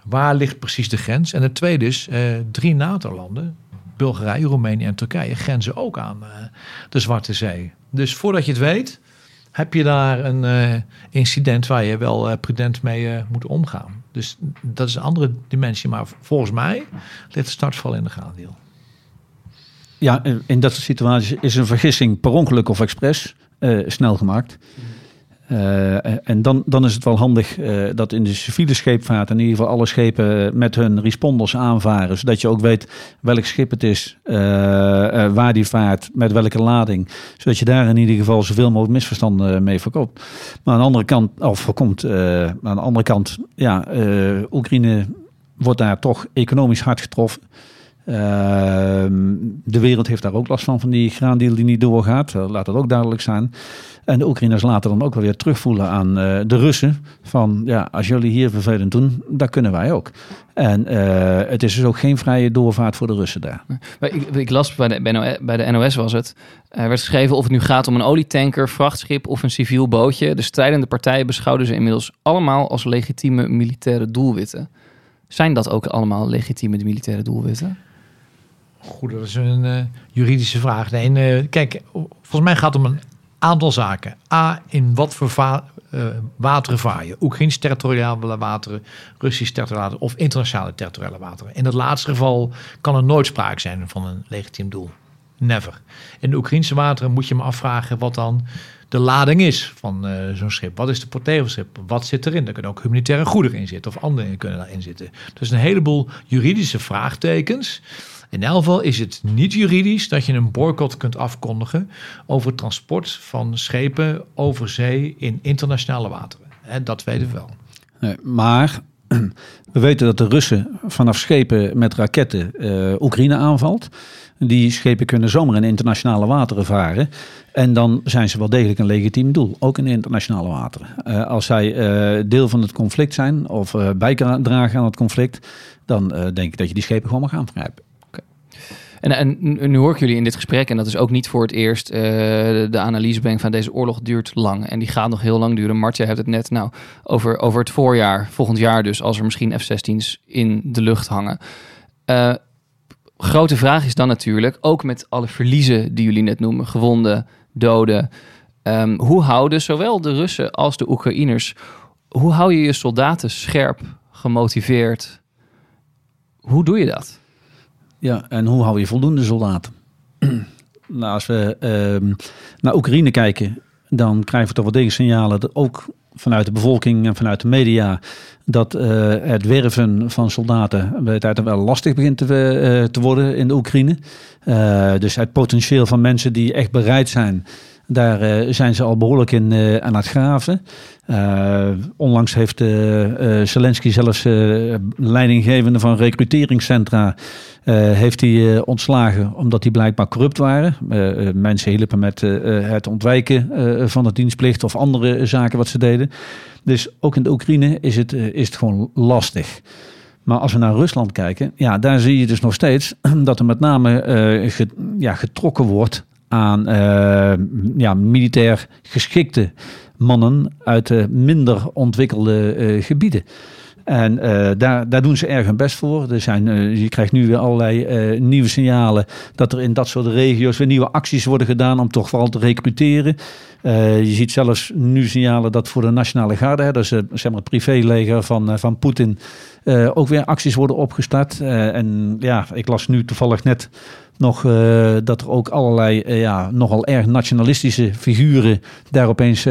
waar ligt precies de grens? En het tweede is, eh, drie NATO-landen, Bulgarije, Roemenië en Turkije, grenzen ook aan eh, de Zwarte Zee. Dus voordat je het weet, heb je daar een eh, incident waar je wel eh, prudent mee moet omgaan. Dus dat is een andere dimensie. Maar volgens mij ligt de startval in de graandeel. Ja, in dat soort situaties is een vergissing per ongeluk of expres snel gemaakt. Eh, en dan, dan is het wel handig eh, dat in de civiele scheepvaart in ieder geval alle schepen met hun responders aanvaren. Zodat je ook weet welk schip het is, eh, waar die vaart, met welke lading. Zodat je daar in ieder geval zoveel mogelijk misverstanden mee voorkomt. Maar aan de andere kant, of voorkomt, aan de andere kant, ja, Oekraïne wordt daar toch economisch hard getroffen. Ehm, de wereld heeft daar ook last van, van die graandeal die niet doorgaat. Eh, laat dat ook duidelijk zijn. En de Oekraïners laten dan ook wel weer terugvoelen aan eh, de Russen. Van ja, als jullie hier vervelend doen, dat kunnen wij ook. En eh, het is dus ook geen vrije doorvaart voor de Russen daar. Ik, ik las bij de, bij bij de NOS was het. Er werd geschreven of het nu gaat om een olietanker, vrachtschip of een civiel bootje. De strijdende partijen beschouwden ze inmiddels allemaal als legitieme militaire doelwitten. Zijn dat ook allemaal legitieme militaire doelwitten? Goed, dat is een eh, juridische vraag. Nee, eh, kijk, volgens mij gaat het om een aantal zaken. A, in wat voor va- eh, wateren vaar je? Oekraïns territoriale wateren, Russisch territoriale of internationale territoriale wateren. In het laatste geval kan er nooit sprake zijn van een legitiem doel. Never. In de Oekraïnse wateren moet je me afvragen wat dan de lading is van zo'n schip. Wat is de portée? Wat zit erin? Er kunnen ook humanitaire goederen in zitten of andere dingen kunnen daarin zitten. Dus een heleboel juridische vraagtekens. In elk geval is het niet juridisch dat je een boycott kunt afkondigen over het transport van schepen over zee in internationale wateren. Hè, dat weten we wel. Nee, maar we weten dat de Russen vanaf schepen met raketten eh, Oekraïne aanvalt. Die schepen kunnen zomaar in internationale wateren varen. En dan zijn ze wel degelijk een legitiem doel, ook in internationale wateren. Eh, als zij eh, deel van het conflict zijn of bijdragen aan het conflict, dan denk ik dat je die schepen gewoon mag aangrijpen. En, en nu hoor ik jullie in dit gesprek, en dat is ook niet voor het eerst, eh, de, de analyse van deze oorlog duurt lang. En die gaat nog heel lang duren. Martje hebt het net nou over, over het voorjaar, volgend jaar dus, als er misschien F-16's in de lucht hangen. Eh, grote vraag is dan natuurlijk, ook met alle verliezen die jullie net noemen, gewonden, doden. ehm, hoe houden zowel de Russen als de Oekraïners hoe hou je je soldaten scherp, gemotiveerd? Hoe doe je dat? Ja, en hoe hou je voldoende soldaten? nou, als we ehm, naar Oekraïne kijken, dan krijgen we toch wel degelijk signalen dat ook vanuit de bevolking en vanuit de media dat eh, het werven van soldaten bij het wel lastig begint te, eh, te worden in de Oekraïne. Eh, dus het potentieel van mensen die echt bereid zijn, daar zijn ze al behoorlijk in aan het graven. onlangs heeft Zelensky zelfs leidinggevende van recruteringscentra heeft hij ontslagen omdat die blijkbaar corrupt waren. mensen hielpen met het ontwijken van de dienstplicht of andere zaken wat ze deden. Dus ook in de Oekraïne is het, eh, is gewoon lastig. Maar als we naar Rusland kijken, ja, daar zie je dus nog steeds dat er met name ja, getrokken wordt aan uh, ja, militair geschikte mannen uit minder ontwikkelde gebieden. En daar, daar doen ze erg hun best voor. Er zijn, je krijgt nu weer allerlei nieuwe signalen dat er in dat soort regio's weer nieuwe acties worden gedaan om toch vooral te recruteren. Je ziet zelfs nu signalen dat voor de Nationale Garde, hè, dus uh, zeg maar het privéleger van, van Poetin, ook weer acties worden opgestart. en ja, ik las nu toevallig net nog dat er ook allerlei ja, nogal erg nationalistische figuren daar opeens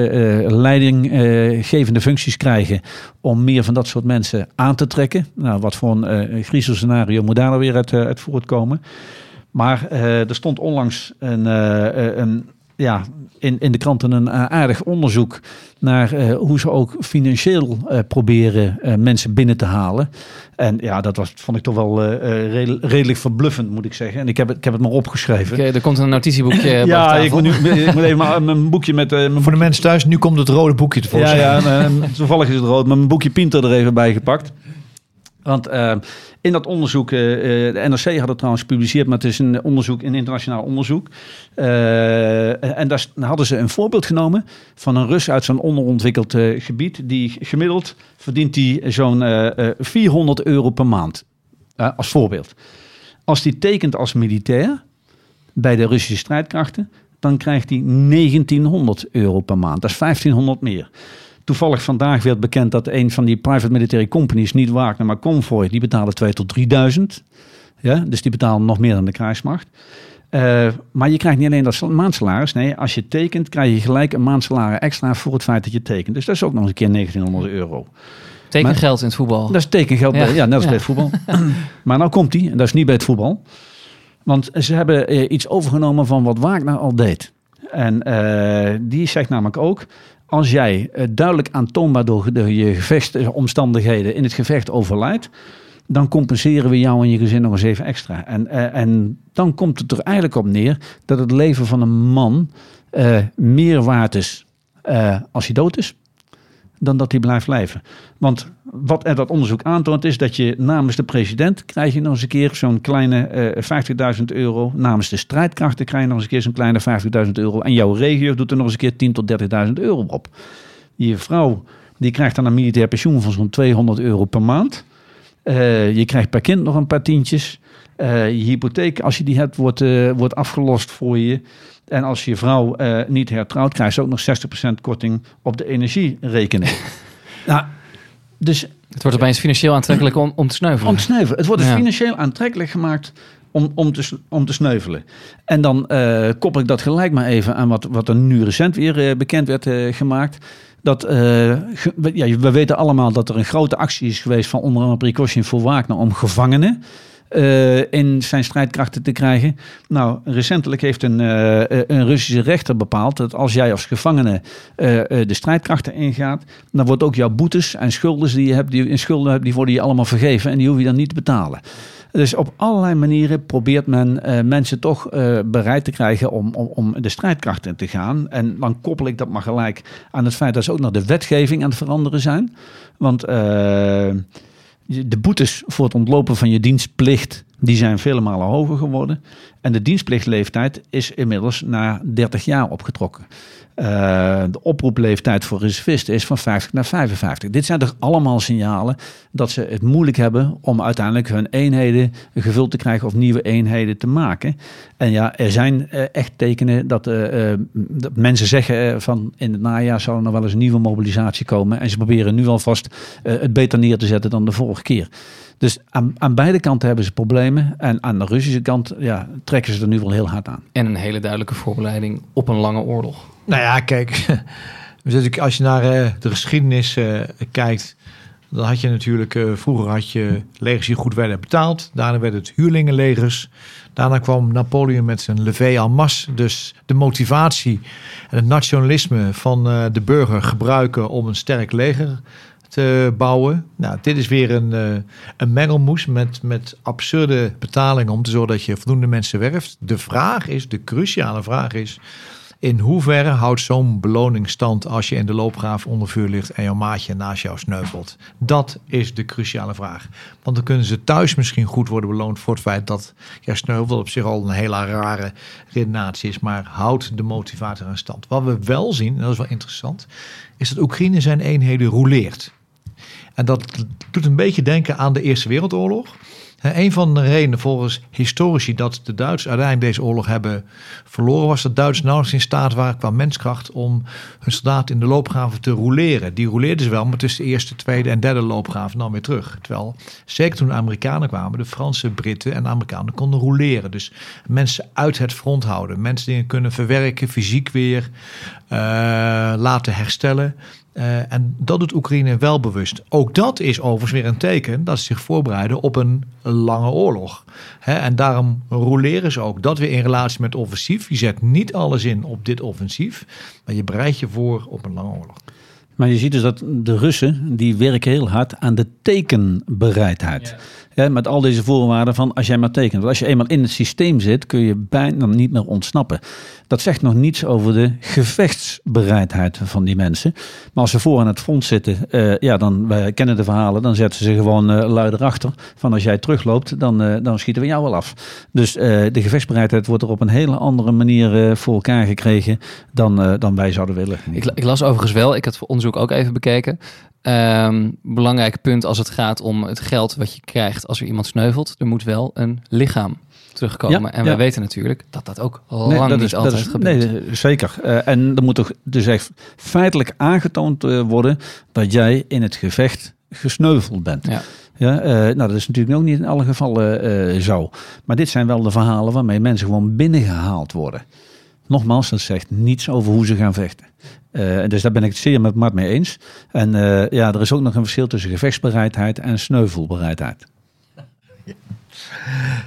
leidinggevende functies krijgen om meer van dat soort mensen aan te trekken. Nou, wat voor een griezelscenario moet daar nou weer uit, uit voortkomen. Maar er stond onlangs een, een ja, in, in de kranten een uh, aardig onderzoek naar uh, hoe ze ook financieel uh, proberen mensen binnen te halen. En ja, dat was, vond ik toch wel redelijk verbluffend, moet ik zeggen. En ik heb het, ik heb het maar opgeschreven. Okay, er komt een notitieboekje. ja, ik moet, nu, ik moet even maar mijn boekje met. Mijn Voor de mensen thuis, nu komt het rode boekje tevoorschijn. Ja, ja toevallig is het rood, maar mijn boekje Pinter er even bij gepakt. Want uh, in dat onderzoek, uh, de NRC had het trouwens gepubliceerd, maar het is een onderzoek, een internationaal onderzoek. En daar hadden ze een voorbeeld genomen van een Rus uit zo'n onderontwikkeld gebied. Die gemiddeld verdient die zo'n 400 euro per maand. als voorbeeld. Als die tekent als militair bij de Russische strijdkrachten, dan krijgt hij 1900 euro per maand. Dat is 1500 meer. Toevallig vandaag werd bekend dat een van die private military companies, niet Wagner, maar Convoy, die betalen 2 tot 3000. Ja, dus die betalen nog meer dan de krijgsmacht. Uh, maar je krijgt niet alleen dat maandsalaris. Nee, als je tekent, krijg je gelijk een maandsalaris extra voor het feit dat je tekent. Dus dat is ook nog eens een keer 1900 euro. Tekengeld in het voetbal. Dat is tekengeld, ja, ja net als bij het voetbal. maar nou komt die, en dat is niet bij het voetbal. Want ze hebben uh, iets overgenomen van wat Wagner al deed. En uh, die zegt namelijk ook, als jij uh, duidelijk aantoonbaar door de, je gevechtsomstandigheden in het gevecht overlijdt, dan compenseren we jou en je gezin nog eens even extra. En, uh, en dan komt het er eigenlijk op neer dat het leven van een man meer waard is als hij dood is, dan dat hij blijft leven. Want wat er dat onderzoek aantoont is dat je namens de president krijg je nog eens een keer zo'n kleine uh, 50.000 euro. Namens de strijdkrachten krijg je nog eens een keer zo'n kleine 50.000 euro. En jouw regio doet er nog eens een keer 10.000 tot 30.000 euro op. Je vrouw die krijgt dan een militair pensioen van zo'n 200 euro per maand. Uh, je krijgt per kind nog een paar tientjes. Uh, je hypotheek, als je die hebt, wordt, wordt afgelost voor je. En als je vrouw niet hertrouwt, krijg je ook nog 60% korting op de energierekening. nou, dus, het wordt opeens financieel aantrekkelijk om, om te sneuvelen. Om te sneuvelen. Het wordt dus financieel aantrekkelijk gemaakt om, om, te, om te sneuvelen. En dan uh, koppel ik dat gelijk maar even aan wat, wat er nu recent weer uh, bekend werd uh, gemaakt. Dat, ja, we weten allemaal dat er een grote actie is geweest van onder andere Precaution voor Wagner om gevangenen uh, in zijn strijdkrachten te krijgen. Nou, recentelijk heeft een, uh, een Russische rechter bepaald dat als jij als gevangene de strijdkrachten ingaat, dan wordt ook jouw boetes en schulden die je hebt, die in schulden hebt, die worden je allemaal vergeven en die hoef je dan niet te betalen. Dus op allerlei manieren probeert men mensen toch bereid te krijgen om, om, om de strijdkrachten te gaan. En dan koppel ik dat maar gelijk aan het feit dat ze ook nog de wetgeving aan het veranderen zijn. Want de boetes voor het ontlopen van je dienstplicht die zijn vele malen hoger geworden. En de dienstplichtleeftijd is inmiddels naar 30 jaar opgetrokken. Uh, de oproepleeftijd voor reservisten is van 50 naar 55. Dit zijn toch allemaal signalen dat ze het moeilijk hebben om uiteindelijk hun eenheden gevuld te krijgen of nieuwe eenheden te maken. En ja, er zijn uh, echt tekenen dat, dat mensen zeggen van in het najaar zou er nog wel eens een nieuwe mobilisatie komen. En ze proberen nu alvast het beter neer te zetten dan de vorige keer. Dus aan, aan, beide kanten hebben ze problemen. En aan de Russische kant ja, trekken ze er nu wel heel hard aan. En een hele duidelijke voorbereiding op een lange oorlog. Nou ja, kijk. Als je naar uh, de geschiedenis uh, kijkt. Dan had je natuurlijk, uh, vroeger had je legers die goed werden betaald. Daarna werden het huurlingenlegers. Daarna kwam Napoleon met zijn levée en masse. Dus de motivatie en het nationalisme van de burger gebruiken om een sterk leger te bouwen. Nou, dit is weer een, uh, een mengelmoes met, met absurde betalingen om te zorgen dat je voldoende mensen werft. De vraag is, de cruciale vraag is, in hoeverre houdt zo'n beloning stand als je in de loopgraaf onder vuur ligt en jouw maatje naast jou sneuvelt? Dat is de cruciale vraag. Want dan kunnen ze thuis misschien goed worden beloond voor het feit dat jij sneuvelt op zich al een hele rare redenatie is, maar houdt de motivator aan stand. Wat we wel zien, en dat is wel interessant, is dat Oekraïne zijn eenheden roleert. En dat doet een beetje denken aan de Eerste Wereldoorlog. Een van de redenen volgens historici dat de Duitsers uiteindelijk deze oorlog hebben verloren, was dat Duitsers nauwelijks in staat waren qua menskracht om hun soldaten in de loopgraven te roleren. Die roleerden ze wel, maar tussen de eerste, tweede en derde loopgraven dan weer terug. Terwijl, zeker toen de Amerikanen kwamen, de Fransen, Britten en Amerikanen konden roleren. Dus mensen uit het front houden, mensen dingen kunnen verwerken, fysiek weer uh, laten herstellen. Uh, en dat doet Oekraïne wel bewust. Ook dat is overigens weer een teken dat ze zich voorbereiden op een lange oorlog. He, en daarom roleren ze ook dat weer in relatie met offensief. Je zet niet alles in op dit offensief, maar je bereidt je voor op een lange oorlog. Maar je ziet dus dat de Russen, die werken heel hard aan de tekenbereidheid. Ja. Met al deze voorwaarden van als jij maar tekent. Want als je eenmaal in het systeem zit, kun je bijna niet meer ontsnappen. Dat zegt nog niets over de gevechtsbereidheid van die mensen. Maar als ze voor aan het front zitten, uh, ja, dan, wij kennen de verhalen, dan zetten ze gewoon uh, luider achter. Van als jij terugloopt, dan, uh, dan schieten we jou wel af. Dus de gevechtsbereidheid wordt er op een hele andere manier voor elkaar gekregen dan, dan wij zouden willen. Ik, ik las overigens wel, ik had het onderzoek ook even bekeken. Um, belangrijk punt als het gaat om het geld wat je krijgt als er iemand sneuvelt. Er moet wel een lichaam terugkomen. Ja, en wij weten natuurlijk dat dat ook lang nee, dat niet is, altijd is, gebeurt. Nee, zeker. Uh, en er moet toch dus echt feitelijk aangetoond uh, worden dat jij in het gevecht gesneuveld bent. Ja. Ja, uh, nou, dat is natuurlijk ook niet in alle gevallen zo. Maar dit zijn wel de verhalen waarmee mensen gewoon binnengehaald worden. Nogmaals, dat zegt niets over hoe ze gaan vechten. Uh, dus daar ben ik het zeer met Mart mee eens. En uh, ja, er is ook nog een verschil tussen gevechtsbereidheid en sneuvelbereidheid. Ja,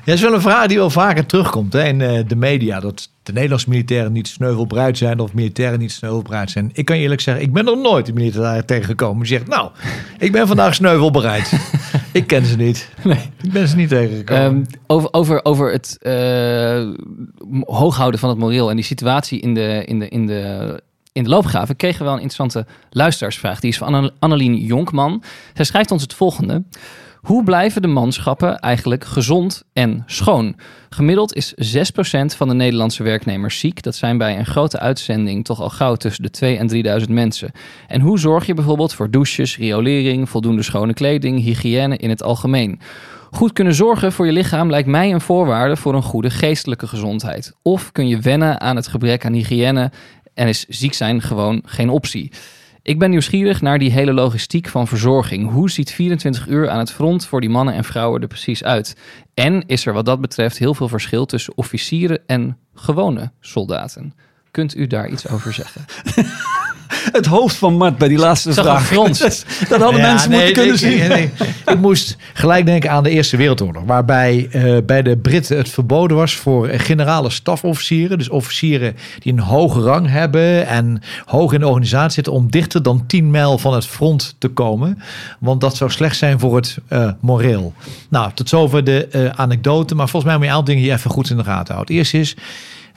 dat is wel een vraag die wel vaker terugkomt hè, in uh, de media. Dat de Nederlandse militairen niet sneuvelbereid zijn of militairen niet sneuvelbereid zijn. Ik kan je eerlijk zeggen, ik ben nog nooit een militair tegengekomen die zegt, nou, ik ben vandaag sneuvelbereid. ik ken ze niet. Nee. Ik ben ze niet tegengekomen. Um, over, over, over het uh, hooghouden van het moreel en die situatie in de, in de, in de in de loopgraven kregen we wel een interessante luisteraarsvraag. Die is van Annelien Jonkman. Zij schrijft ons het volgende. Hoe blijven de manschappen eigenlijk gezond en schoon? Gemiddeld is 6% van de Nederlandse werknemers ziek. Dat zijn bij een grote uitzending toch al gauw tussen de 2 en 3000 mensen. En hoe zorg je bijvoorbeeld voor douches, riolering, voldoende schone kleding, hygiëne in het algemeen? Goed kunnen zorgen voor je lichaam lijkt mij een voorwaarde voor een goede geestelijke gezondheid. Of kun je wennen aan het gebrek aan hygiëne en is ziek zijn gewoon geen optie. Ik ben nieuwsgierig naar die hele logistiek van verzorging. Hoe ziet 24 uur aan het front voor die mannen en vrouwen er precies uit? En is er wat dat betreft heel veel verschil tussen officieren en gewone soldaten? Kunt u daar iets over zeggen? het hoofd van Mart bij die laatste vraag. dat hadden mensen moeten kunnen zien. Nee, ik moest gelijk denken aan de Eerste Wereldoorlog. Waarbij uh, bij de Britten het verboden was voor generale stafofficieren. Dus officieren die een hoge rang hebben en hoog in de organisatie zitten. Om dichter dan 10 mijl van het front te komen. Want dat zou slecht zijn voor het uh, moreel. Nou, tot zover de uh, anekdote. Maar volgens mij moet je een aantal dingen hier even goed in de gaten houden. Eerst is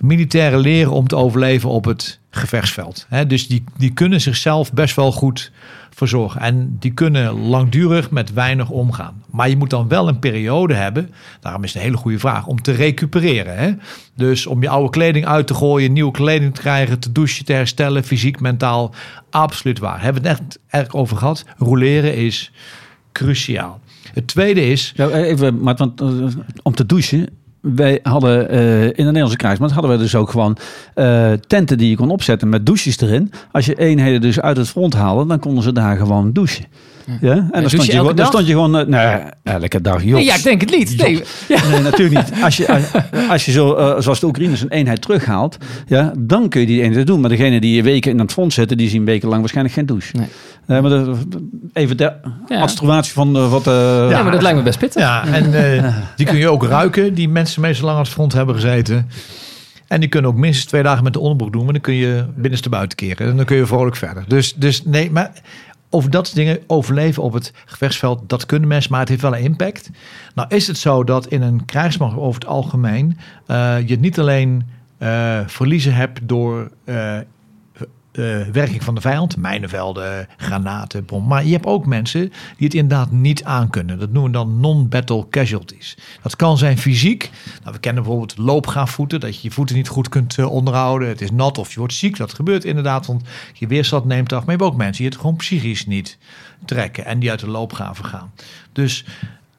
militairen leren om te overleven op het gevechtsveld. Hè? Dus die, die kunnen zichzelf best wel goed verzorgen. En die kunnen langdurig met weinig omgaan. Maar je moet dan wel een periode hebben, daarom is het een hele goede vraag, om te recupereren. Dus om je oude kleding uit te gooien, nieuwe kleding te krijgen, te douchen, te herstellen, fysiek, mentaal. Absoluut waar. Hebben we het echt erg over gehad. Roleren is cruciaal. Het tweede is, even, maar want, eh, om te douchen. Wij hadden eh, in de Nederlandse krijgsmacht hadden we dus ook gewoon eh, tenten die je kon opzetten met douches erin. Als je eenheden dus uit het front haalde, dan konden ze daar gewoon douchen. Ja, en dan stond je je, gewoon, dan dag? stond je gewoon, eh, nee, elke dag, joh. Nee, ja, ik denk het niet. Nee. Ja. Nee, natuurlijk niet. Als je, als, als je zo, eh, zoals de Oekraïners een eenheid terughaalt, ja, dan kun je die eenheid doen. Maar degene die weken in het front zitten, die zien wekenlang waarschijnlijk geen douche. Nee. Nee, maar de- even de Ja. observatie van eh, wat... eh, Ja, maar dat lijkt me best pittig. Ja, en eh, die kun je ook ruiken, die mensen meestal lang aan het front hebben gezeten. En die kunnen ook minstens twee dagen met de onderbroek doen, maar dan kun je binnenste buiten keren. En dan kun je vrolijk verder. Dus, dus nee, maar over dat soort dingen overleven op het gevechtsveld, dat kunnen mensen, maar het heeft wel een impact. Nou is het zo dat in een krijgsmacht over het algemeen eh, je niet alleen eh, verliezen hebt door eh, eh, werking van de vijand, mijnenvelden, granaten, bom. Maar je hebt ook mensen die het inderdaad niet aankunnen. Dat noemen we dan non-battle casualties. Dat kan zijn fysiek. Nou, we kennen bijvoorbeeld loopgaafvoeten, dat je je voeten niet goed kunt eh, onderhouden. Het is nat of je wordt ziek. Dat gebeurt inderdaad, want je weerstand neemt af. Maar je hebt ook mensen die het gewoon psychisch niet trekken en die uit de loopgaven gaan. Dus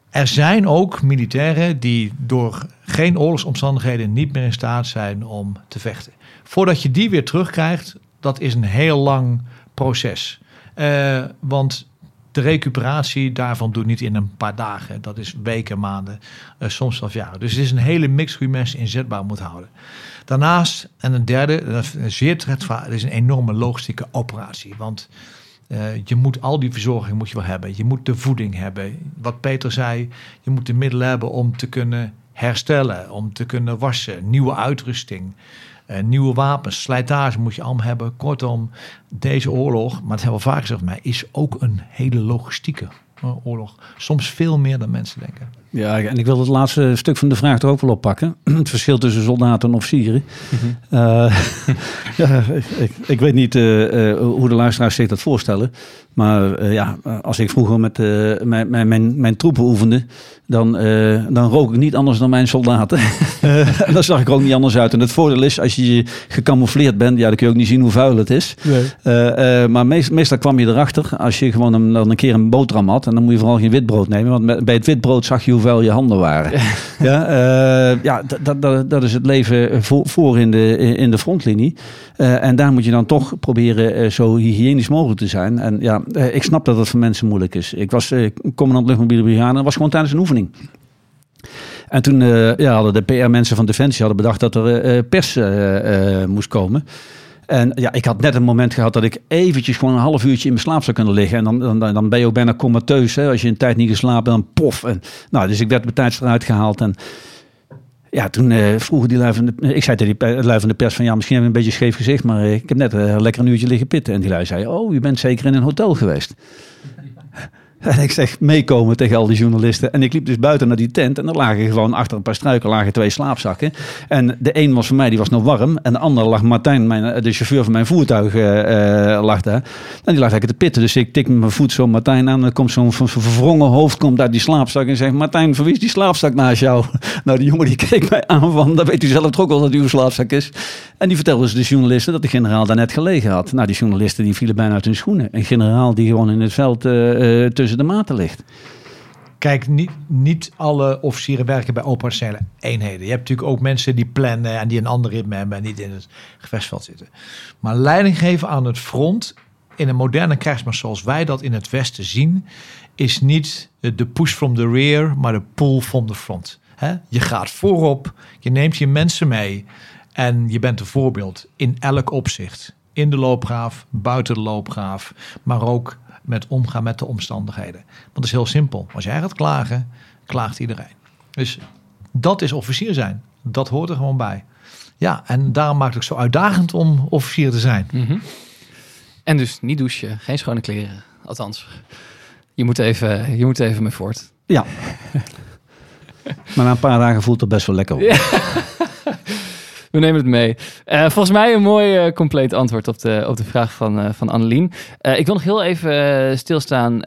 er zijn ook militairen die door geen oorlogsomstandigheden niet meer in staat zijn om te vechten. Voordat je die weer terugkrijgt, dat is een heel lang proces. Eh, want de recuperatie daarvan doet niet in een paar dagen. Dat is weken, maanden, eh, soms zelfs jaren. Dus het is een hele mix hoe je mensen inzetbaar moet houden. Daarnaast, en een derde, dat is zeer is een enorme logistieke operatie. Want eh, je moet al die verzorging moet je wel hebben. Je moet de voeding hebben. Wat Peter zei, je moet de middelen hebben om te kunnen herstellen, om te kunnen wassen, nieuwe uitrusting, nieuwe wapens, slijtage moet je allemaal hebben. Kortom, deze oorlog, maar dat hebben we vaak gezegd, maar is ook een hele logistieke eh, oorlog. Soms veel meer dan mensen denken. Ja, en ik wil het laatste stuk van de vraag er ook wel oppakken. Het verschil tussen soldaten en officieren. Eh, ja, ik, ik, weet niet eh, eh, hoe de luisteraars zich dat voorstellen. Maar eh, ja, als ik vroeger met eh, mijn, mijn, mijn, mijn troepen oefende, dan, eh, dan rook ik niet anders dan mijn soldaten. En dan zag ik ook niet anders uit. En het voordeel is, als je gecamoufleerd bent, ja, dan kun je ook niet zien hoe vuil het is. Maar meest, meestal kwam je erachter als je gewoon een, dan een keer een boterham had. En dan moet je vooral geen witbrood nemen. Want met- bij het witbrood zag je hoe vuil je handen waren. ja, ja dat- dat, dat, is het leven voor, voor in, de, in de frontlinie. En daar moet je dan toch proberen zo hygiënisch mogelijk te zijn. En ja, eh, ik snap dat het voor mensen moeilijk is. Ik was eh, commandant luchtmobiele brigade en was gewoon tijdens een oefening. En toen eh, ja, hadden de PR-mensen van Defensie hadden bedacht dat er pers moest komen. En ja, ik had net een moment gehad dat ik eventjes gewoon een half uurtje in mijn slaap zou kunnen liggen. En dan, dan, dan ben je ook bijna comateus. Hè? Als je een tijd niet geslapen, dan pof. En, nou, dus ik werd bij tijds eruit gehaald. En ja, toen eh, vroegen die lui van de, ik zei tegen die lui van de pers van ja, misschien heb je een beetje scheef gezicht, maar eh, ik heb net eh, lekker een uurtje liggen pitten. En die lui zei, oh, je bent zeker in een hotel geweest. En ik zeg meekomen tegen al die journalisten. En ik liep dus buiten naar die tent. En er lagen gewoon achter een paar struiken lagen twee slaapzakken. En de een was voor mij, die was nog warm. En de andere lag Martijn, mijn, de chauffeur van mijn voertuig, eh, eh, lag daar. En die lag lekker te pitten. Dus ik tik met mijn voet zo Martijn aan. En dan komt zo'n verwrongen hoofd komt uit die slaapzak. En zegt, Martijn, is die slaapzak naast jou? Nou, die jongen die keek mij aan van, dan weet u zelf toch ook wel dat u een slaapzak is. En die vertelde dus de journalisten dat de generaal daar net gelegen had. Nou, die journalisten die vielen bijna uit hun schoenen. Een generaal die gewoon in het veld eh, eh, de maten ligt. Kijk, niet, niet alle officieren werken bij operationele eenheden. Je hebt natuurlijk ook mensen die plannen en die een ander ritme hebben en niet in het gevechtsveld zitten. Maar leiding geven aan het front in een moderne krijgsmacht zoals wij dat in het Westen zien, is niet de push from the rear, maar de pull from the front. Je gaat voorop, je neemt je mensen mee en je bent een voorbeeld in elk opzicht. In de loopgraaf, buiten de loopgraaf, maar ook met omgaan met de omstandigheden. Want het is heel simpel. Als jij gaat klagen, klaagt iedereen. Dus dat is officier zijn. Dat hoort er gewoon bij. Ja, en daarom maakt het ook zo uitdagend om officier te zijn. Mhm. En dus niet douchen, geen schone kleren. Althans, je moet even, je moet even mee voort. Ja. maar na een paar dagen voelt het best wel lekker. op. Ja. We nemen het mee. Eh, volgens mij een mooi eh, compleet antwoord op de, op de vraag van, eh van Annelien. Ik wil nog heel even stilstaan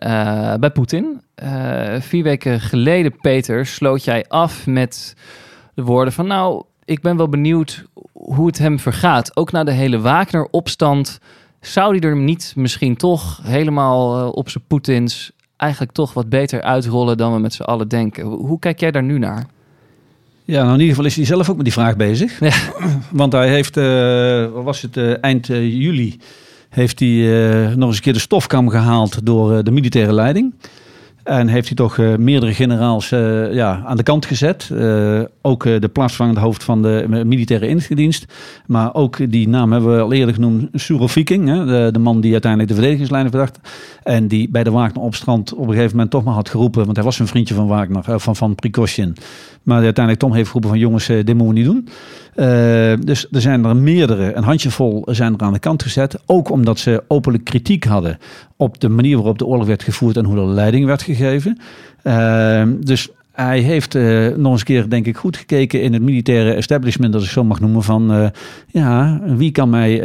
bij Poetin. Vier weken geleden, Peter, sloot jij af met de woorden van... nou, ik ben wel benieuwd hoe het hem vergaat. Ook na de hele Wagner-opstand... zou hij er niet misschien toch helemaal op zijn Poetins... eigenlijk toch wat beter uitrollen dan we met z'n allen denken. Hoe kijk jij daar nu naar? Ja, nou in ieder geval is hij zelf ook met die vraag bezig. Ja. Want hij heeft, eh, wat was het, eh, eind eh, juli, heeft hij nog eens een keer de stofkam gehaald door de militaire leiding. En heeft hij toch eh, meerdere generaals eh, ja, aan de kant gezet. Eh, ook de plaatsvangende hoofd van de militaire inlichtingendienst. Maar ook die naam hebben we al eerder genoemd, Suroviking. Hè, de, de man die uiteindelijk de verdedigingslijnen verdacht. En die bij de Wagner-opstand op een gegeven moment toch maar had geroepen. Want hij was een vriendje van Wagner, van, van. Maar die uiteindelijk toch heeft geroepen van jongens, dit moeten we niet doen. Eh, dus er zijn er meerdere, een handjevol zijn er aan de kant gezet. Ook omdat ze openlijk kritiek hadden op de manier waarop de oorlog werd gevoerd en hoe de leiding werd gegeven. Eh, dus hij heeft eh, nog eens een keer, denk ik, goed gekeken in het militaire establishment, als ik zo mag noemen, van ja, wie kan mij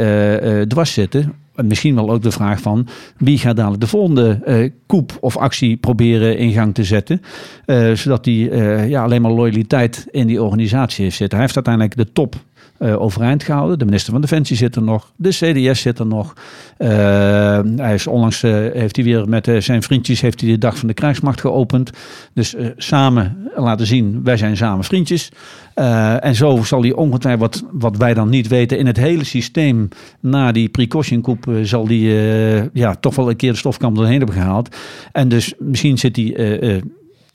dwars zitten? En misschien wel ook de vraag van wie gaat dadelijk de volgende eh koep of actie proberen in gang te zetten. eh, zodat hij eh, ja, alleen maar loyaliteit in die organisatie heeft zitten. Hij heeft uiteindelijk de top eh, overeind gehouden. De minister van Defensie zit er nog. De CDS zit er nog. Eh, hij is onlangs eh, heeft hij weer met zijn vriendjes heeft hij de dag van de krijgsmacht geopend. Dus samen laten zien, wij zijn samen vriendjes. En zo zal hij ongetwijfeld, wat, wat wij dan niet weten, in het hele systeem na die precaution coup zal eh, ja, toch wel een keer de stofkam doorheen hebben gehaald. En dus misschien zit hij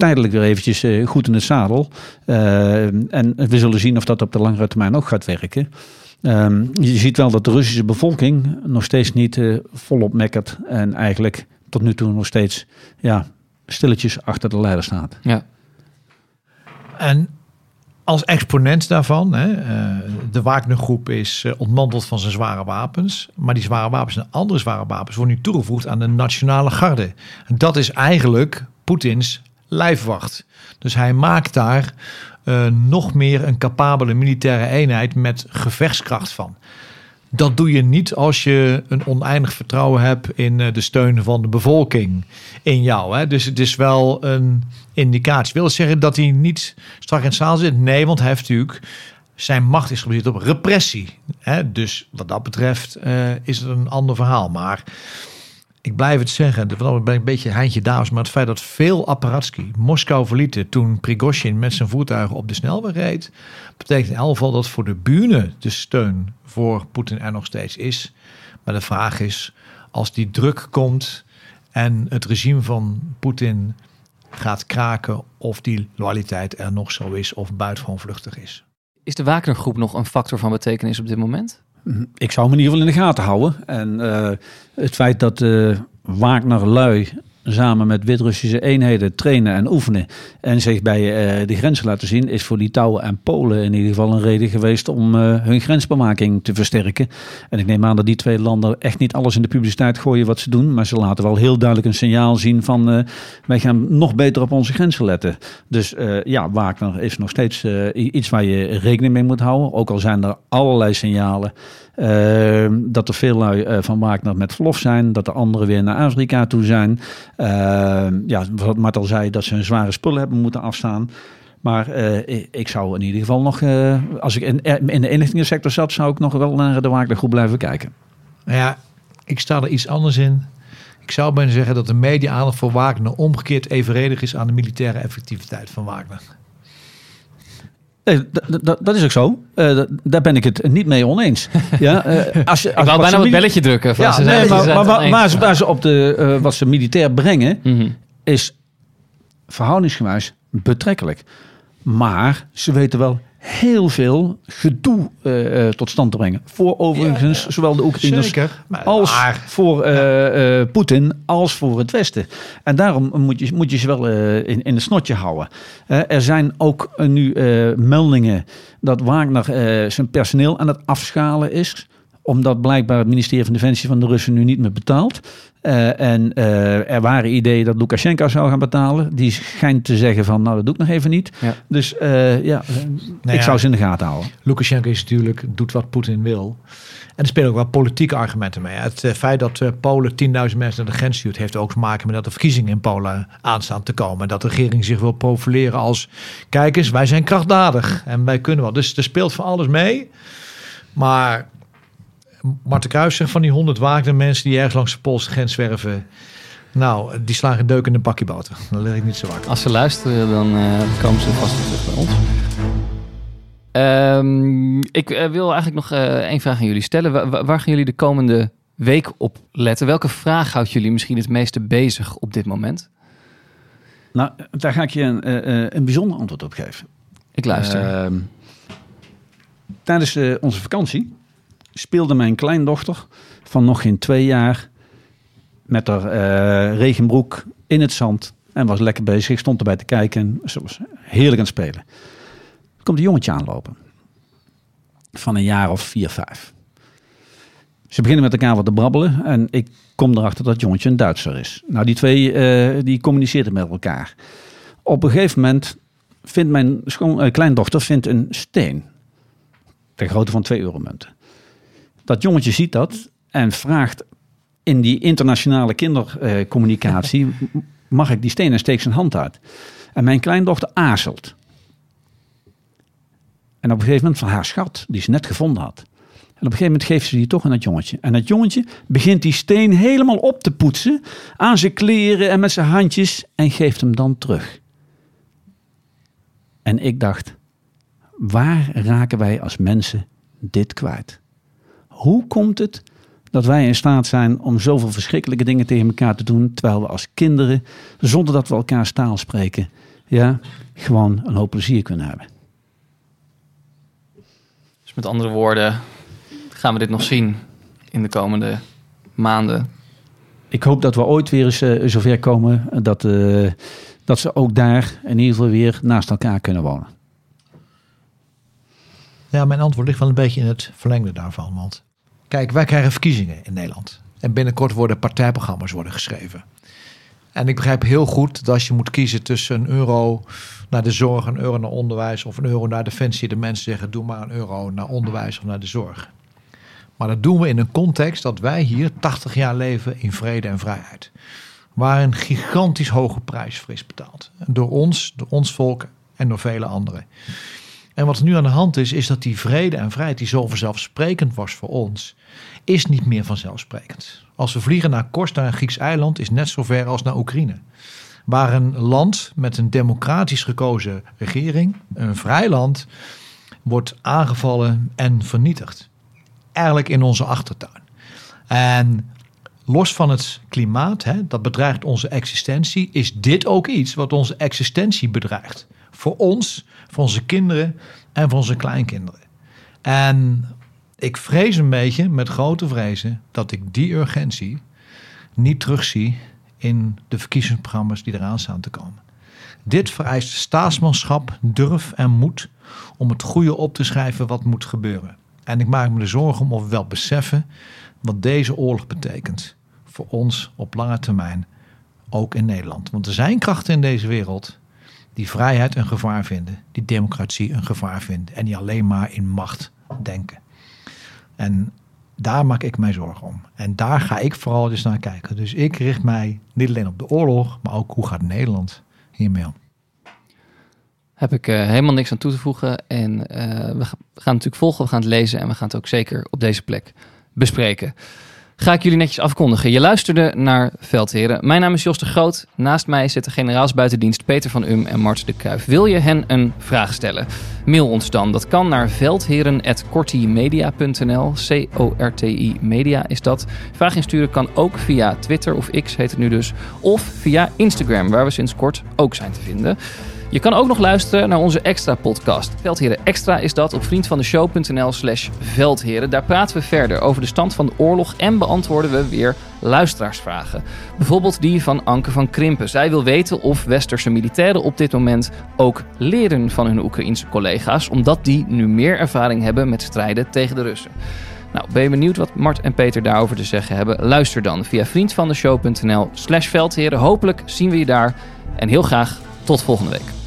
tijdelijk weer eventjes eh, goed in het zadel. Eh, en we zullen zien of dat op de langere termijn ook gaat werken. Ehm, je ziet wel dat de Russische bevolking nog steeds niet eh, volop mekkert. En eigenlijk tot nu toe nog steeds ja, stilletjes achter de leider staat. Ja. En als exponent daarvan, hè, eh, de Wagnergroep is ontmanteld van zijn zware wapens. Maar die zware wapens en andere zware wapens worden nu toegevoegd aan de Nationale Garde. En dat is eigenlijk Poetins lijfwacht. Dus hij maakt daar eh, nog meer een capabele militaire eenheid met gevechtskracht van. Dat doe je niet als je een oneindig vertrouwen hebt in eh, de steun van de bevolking in jou. Hè? Dus het is wel een indicatie. Wil zeggen dat hij niet strak in het zaal zit? Nee, want hij heeft natuurlijk zijn macht is gebaseerd op repressie. Hè? Dus wat dat betreft eh, is het een ander verhaal. Maar ik blijf het zeggen, dan ben ik een beetje Heintje Daas, maar het feit dat veel apparaatski Moskou verlieten toen Prigozhin met zijn voertuigen op de snelweg reed, betekent in elk geval dat voor de bühne de steun voor Poetin er nog steeds is. Maar de vraag is, als die druk komt en het regime van Poetin gaat kraken, of die loyaliteit er nog zo is of buitengewoon vluchtig is. Is de Wagnergroep nog een factor van betekenis op dit moment? Ik zou hem in ieder geval in de gaten houden. En eh, het feit dat uh, Wagner lui samen met Wit-Russische eenheden trainen en oefenen en zich bij uh, de grenzen laten zien, is voor Litouwen en Polen in ieder geval een reden geweest om uh, hun grensbewaking te versterken. En ik neem aan dat die twee landen echt niet alles in de publiciteit gooien wat ze doen, maar ze laten wel heel duidelijk een signaal zien van uh, wij gaan nog beter op onze grenzen letten. Dus ja, Wagner is nog steeds iets waar je rekening mee moet houden, ook al zijn er allerlei signalen. Uh, dat er veel uh, van Wagner met verlof zijn. Dat de anderen weer naar Afrika toe zijn. Uh, ja, wat Mart al zei, dat ze een zware spullen hebben moeten afstaan. Maar ik, ik, zou in ieder geval nog, als ik in, in, de inlichtingensector zat, zou ik nog wel naar de Wagnergroep blijven kijken. Nou ja, ik sta er iets anders in. Ik zou bijna zeggen dat de media-aandacht voor Wagner omgekeerd evenredig is aan de militaire effectiviteit van Wagner. Nee, dat, is ook zo. Uh, daar ben ik het niet mee oneens. Ja, uh, als je, als ik wou bijna het belletje drukken. Ja, ze nee, maar, maar, maar, maar, waar ze op de, uh, wat ze militair brengen, mm -hmm. is verhoudingsgewijs betrekkelijk. Maar ze weten wel heel veel gedoe uh, tot stand te brengen. Voor overigens ja, ja. zowel de Oekraïners als maar, voor uh, uh, Poetin als voor het Westen. En daarom moet je, moet je ze wel in, in het snotje houden. er zijn ook nu meldingen dat Wagner zijn personeel aan het afschalen is. Omdat blijkbaar het ministerie van Defensie van de Russen nu niet meer betaalt. Eh, en eh, er waren ideeën dat Lukashenko zou gaan betalen. Die schijnt te zeggen van, nou dat doe ik nog even niet. Ja. Dus eh, ja, ik ja. zou ze in de gaten houden. Lukashenko is natuurlijk, doet wat Poetin wil. En er spelen ook wel politieke argumenten mee. Het feit dat Polen 10.000 mensen naar de grens stuurt... heeft ook te maken met dat er verkiezingen in Polen aanstaan te komen. Dat de regering zich wil profileren als... kijk eens, wij zijn krachtdadig en wij kunnen wel. Dus er speelt van alles mee. Maar Marten Kruijs zegt van die 100 Wagner mensen... die ergens langs de Poolse grens zwerven... nou, die slagen deuk in een bakje boter. Dan lig ik niet zo wakker. Als ze luisteren, dan eh, komen ze vast terug bij ons. Ehm, ik eh, wil eigenlijk nog eh, één vraag aan jullie stellen. Wa- wa- waar gaan jullie de komende week op letten? Welke vraag houdt jullie misschien het meeste bezig op dit moment? Nou, daar ga ik je een, eh, eh, een bijzonder antwoord op geven. Ik luister. Ehm, tijdens onze vakantie speelde mijn kleindochter van nog geen twee jaar met haar eh, regenbroek in het zand en was lekker bezig. Ik stond erbij te kijken en ze was heerlijk aan het spelen. Komt een jongetje aanlopen van een jaar of vier, vijf. Ze beginnen met elkaar wat te brabbelen en ik kom erachter dat jongetje een Duitser is. Nou, die twee eh, die communiceerden met elkaar. Op een gegeven moment vindt mijn eh, kleindochter vindt een steen. Ter grootte van 2 euromunten. Dat jongetje ziet dat en vraagt in die internationale kindercommunicatie... mag ik die steen en steekt zijn hand uit. En mijn kleindochter aarzelt. En op een gegeven moment van haar schat, die ze net gevonden had. En op een gegeven moment geeft ze die toch aan dat jongetje. En dat jongetje begint die steen helemaal op te poetsen. Aan zijn kleren en met zijn handjes. En geeft hem dan terug. En ik dacht, waar raken wij als mensen dit kwijt? Hoe komt het dat wij in staat zijn om zoveel verschrikkelijke dingen tegen elkaar te doen, terwijl we als kinderen, zonder dat we elkaar taal spreken, ja, gewoon een hoop plezier kunnen hebben? Dus met andere woorden, gaan we dit nog zien in de komende maanden? Ik hoop dat we ooit weer eens eh, zover komen dat, eh, dat ze ook daar in ieder geval weer naast elkaar kunnen wonen. Ja, mijn antwoord ligt wel een beetje in het verlengde daarvan. Want kijk, wij krijgen verkiezingen in Nederland. En binnenkort worden partijprogramma's worden geschreven. En ik begrijp heel goed dat als je moet kiezen tussen een euro naar de zorg, een euro naar onderwijs of een euro naar defensie, de mensen zeggen doe maar een euro naar onderwijs of naar de zorg. Maar dat doen we in een context dat wij hier 80 jaar leven in vrede en vrijheid. Waar een gigantisch hoge prijs voor is betaald. Door ons, door ons volk en door vele anderen. En wat er nu aan de hand is, is dat die vrede en vrijheid die zo vanzelfsprekend was voor ons, is niet meer vanzelfsprekend. Als we vliegen naar Kos, naar een Grieks eiland, is net zo ver als naar Oekraïne. Waar een land met een democratisch gekozen regering, een vrij land, wordt aangevallen en vernietigd. Eigenlijk in onze achtertuin. En los van het klimaat, hè, dat bedreigt onze existentie, is dit ook iets wat onze existentie bedreigt. Voor ons, voor onze kinderen en voor onze kleinkinderen. En ik vrees een beetje, met grote vrezen, dat ik die urgentie niet terugzie in de verkiezingsprogramma's die eraan staan te komen. Dit vereist staatsmanschap, durf en moed om het goede op te schrijven wat moet gebeuren. En ik maak me de zorgen om of we wel beseffen wat deze oorlog betekent voor ons op lange termijn, ook in Nederland. Want er zijn krachten in deze wereld die vrijheid een gevaar vinden, die democratie een gevaar vinden en die alleen maar in macht denken. En daar maak ik mij zorgen om. En daar ga ik vooral dus naar kijken. Dus ik richt mij niet alleen op de oorlog, maar ook hoe gaat Nederland hiermee om. Heb ik eh, helemaal niks aan toe te voegen. En eh, we ga- we gaan natuurlijk volgen, we gaan het lezen en we gaan het ook zeker op deze plek bespreken. Ga ik jullie netjes afkondigen. Je luisterde naar Veldheren. Mijn naam is Jos de Groot. Naast mij zitten generaals buitendienst Peter van Um en Mart de Kruijf. Wil je hen een vraag stellen? Mail ons dan. Dat kan naar veldheren.cortimedia.nl. C-O-R-T-I media is dat. Vraag insturen kan ook via Twitter of X heet het nu dus. Of via Instagram, waar we sinds kort ook zijn te vinden. Je kan ook nog luisteren naar onze extra podcast. Veldheren Extra is dat op vriendvandeshow.nl slash veldheren. Daar praten we verder over de stand van de oorlog en beantwoorden we weer luisteraarsvragen. Bijvoorbeeld die van Anke van Krimpen. Zij wil weten of westerse militairen op dit moment ook leren van hun Oekraïense collega's, omdat die nu meer ervaring hebben met strijden tegen de Russen. Nou, ben je benieuwd wat Mart en Peter daarover te zeggen hebben? Luister dan via vriendvandeshow.nl slash veldheren. Hopelijk zien we je daar. En heel graag tot volgende week.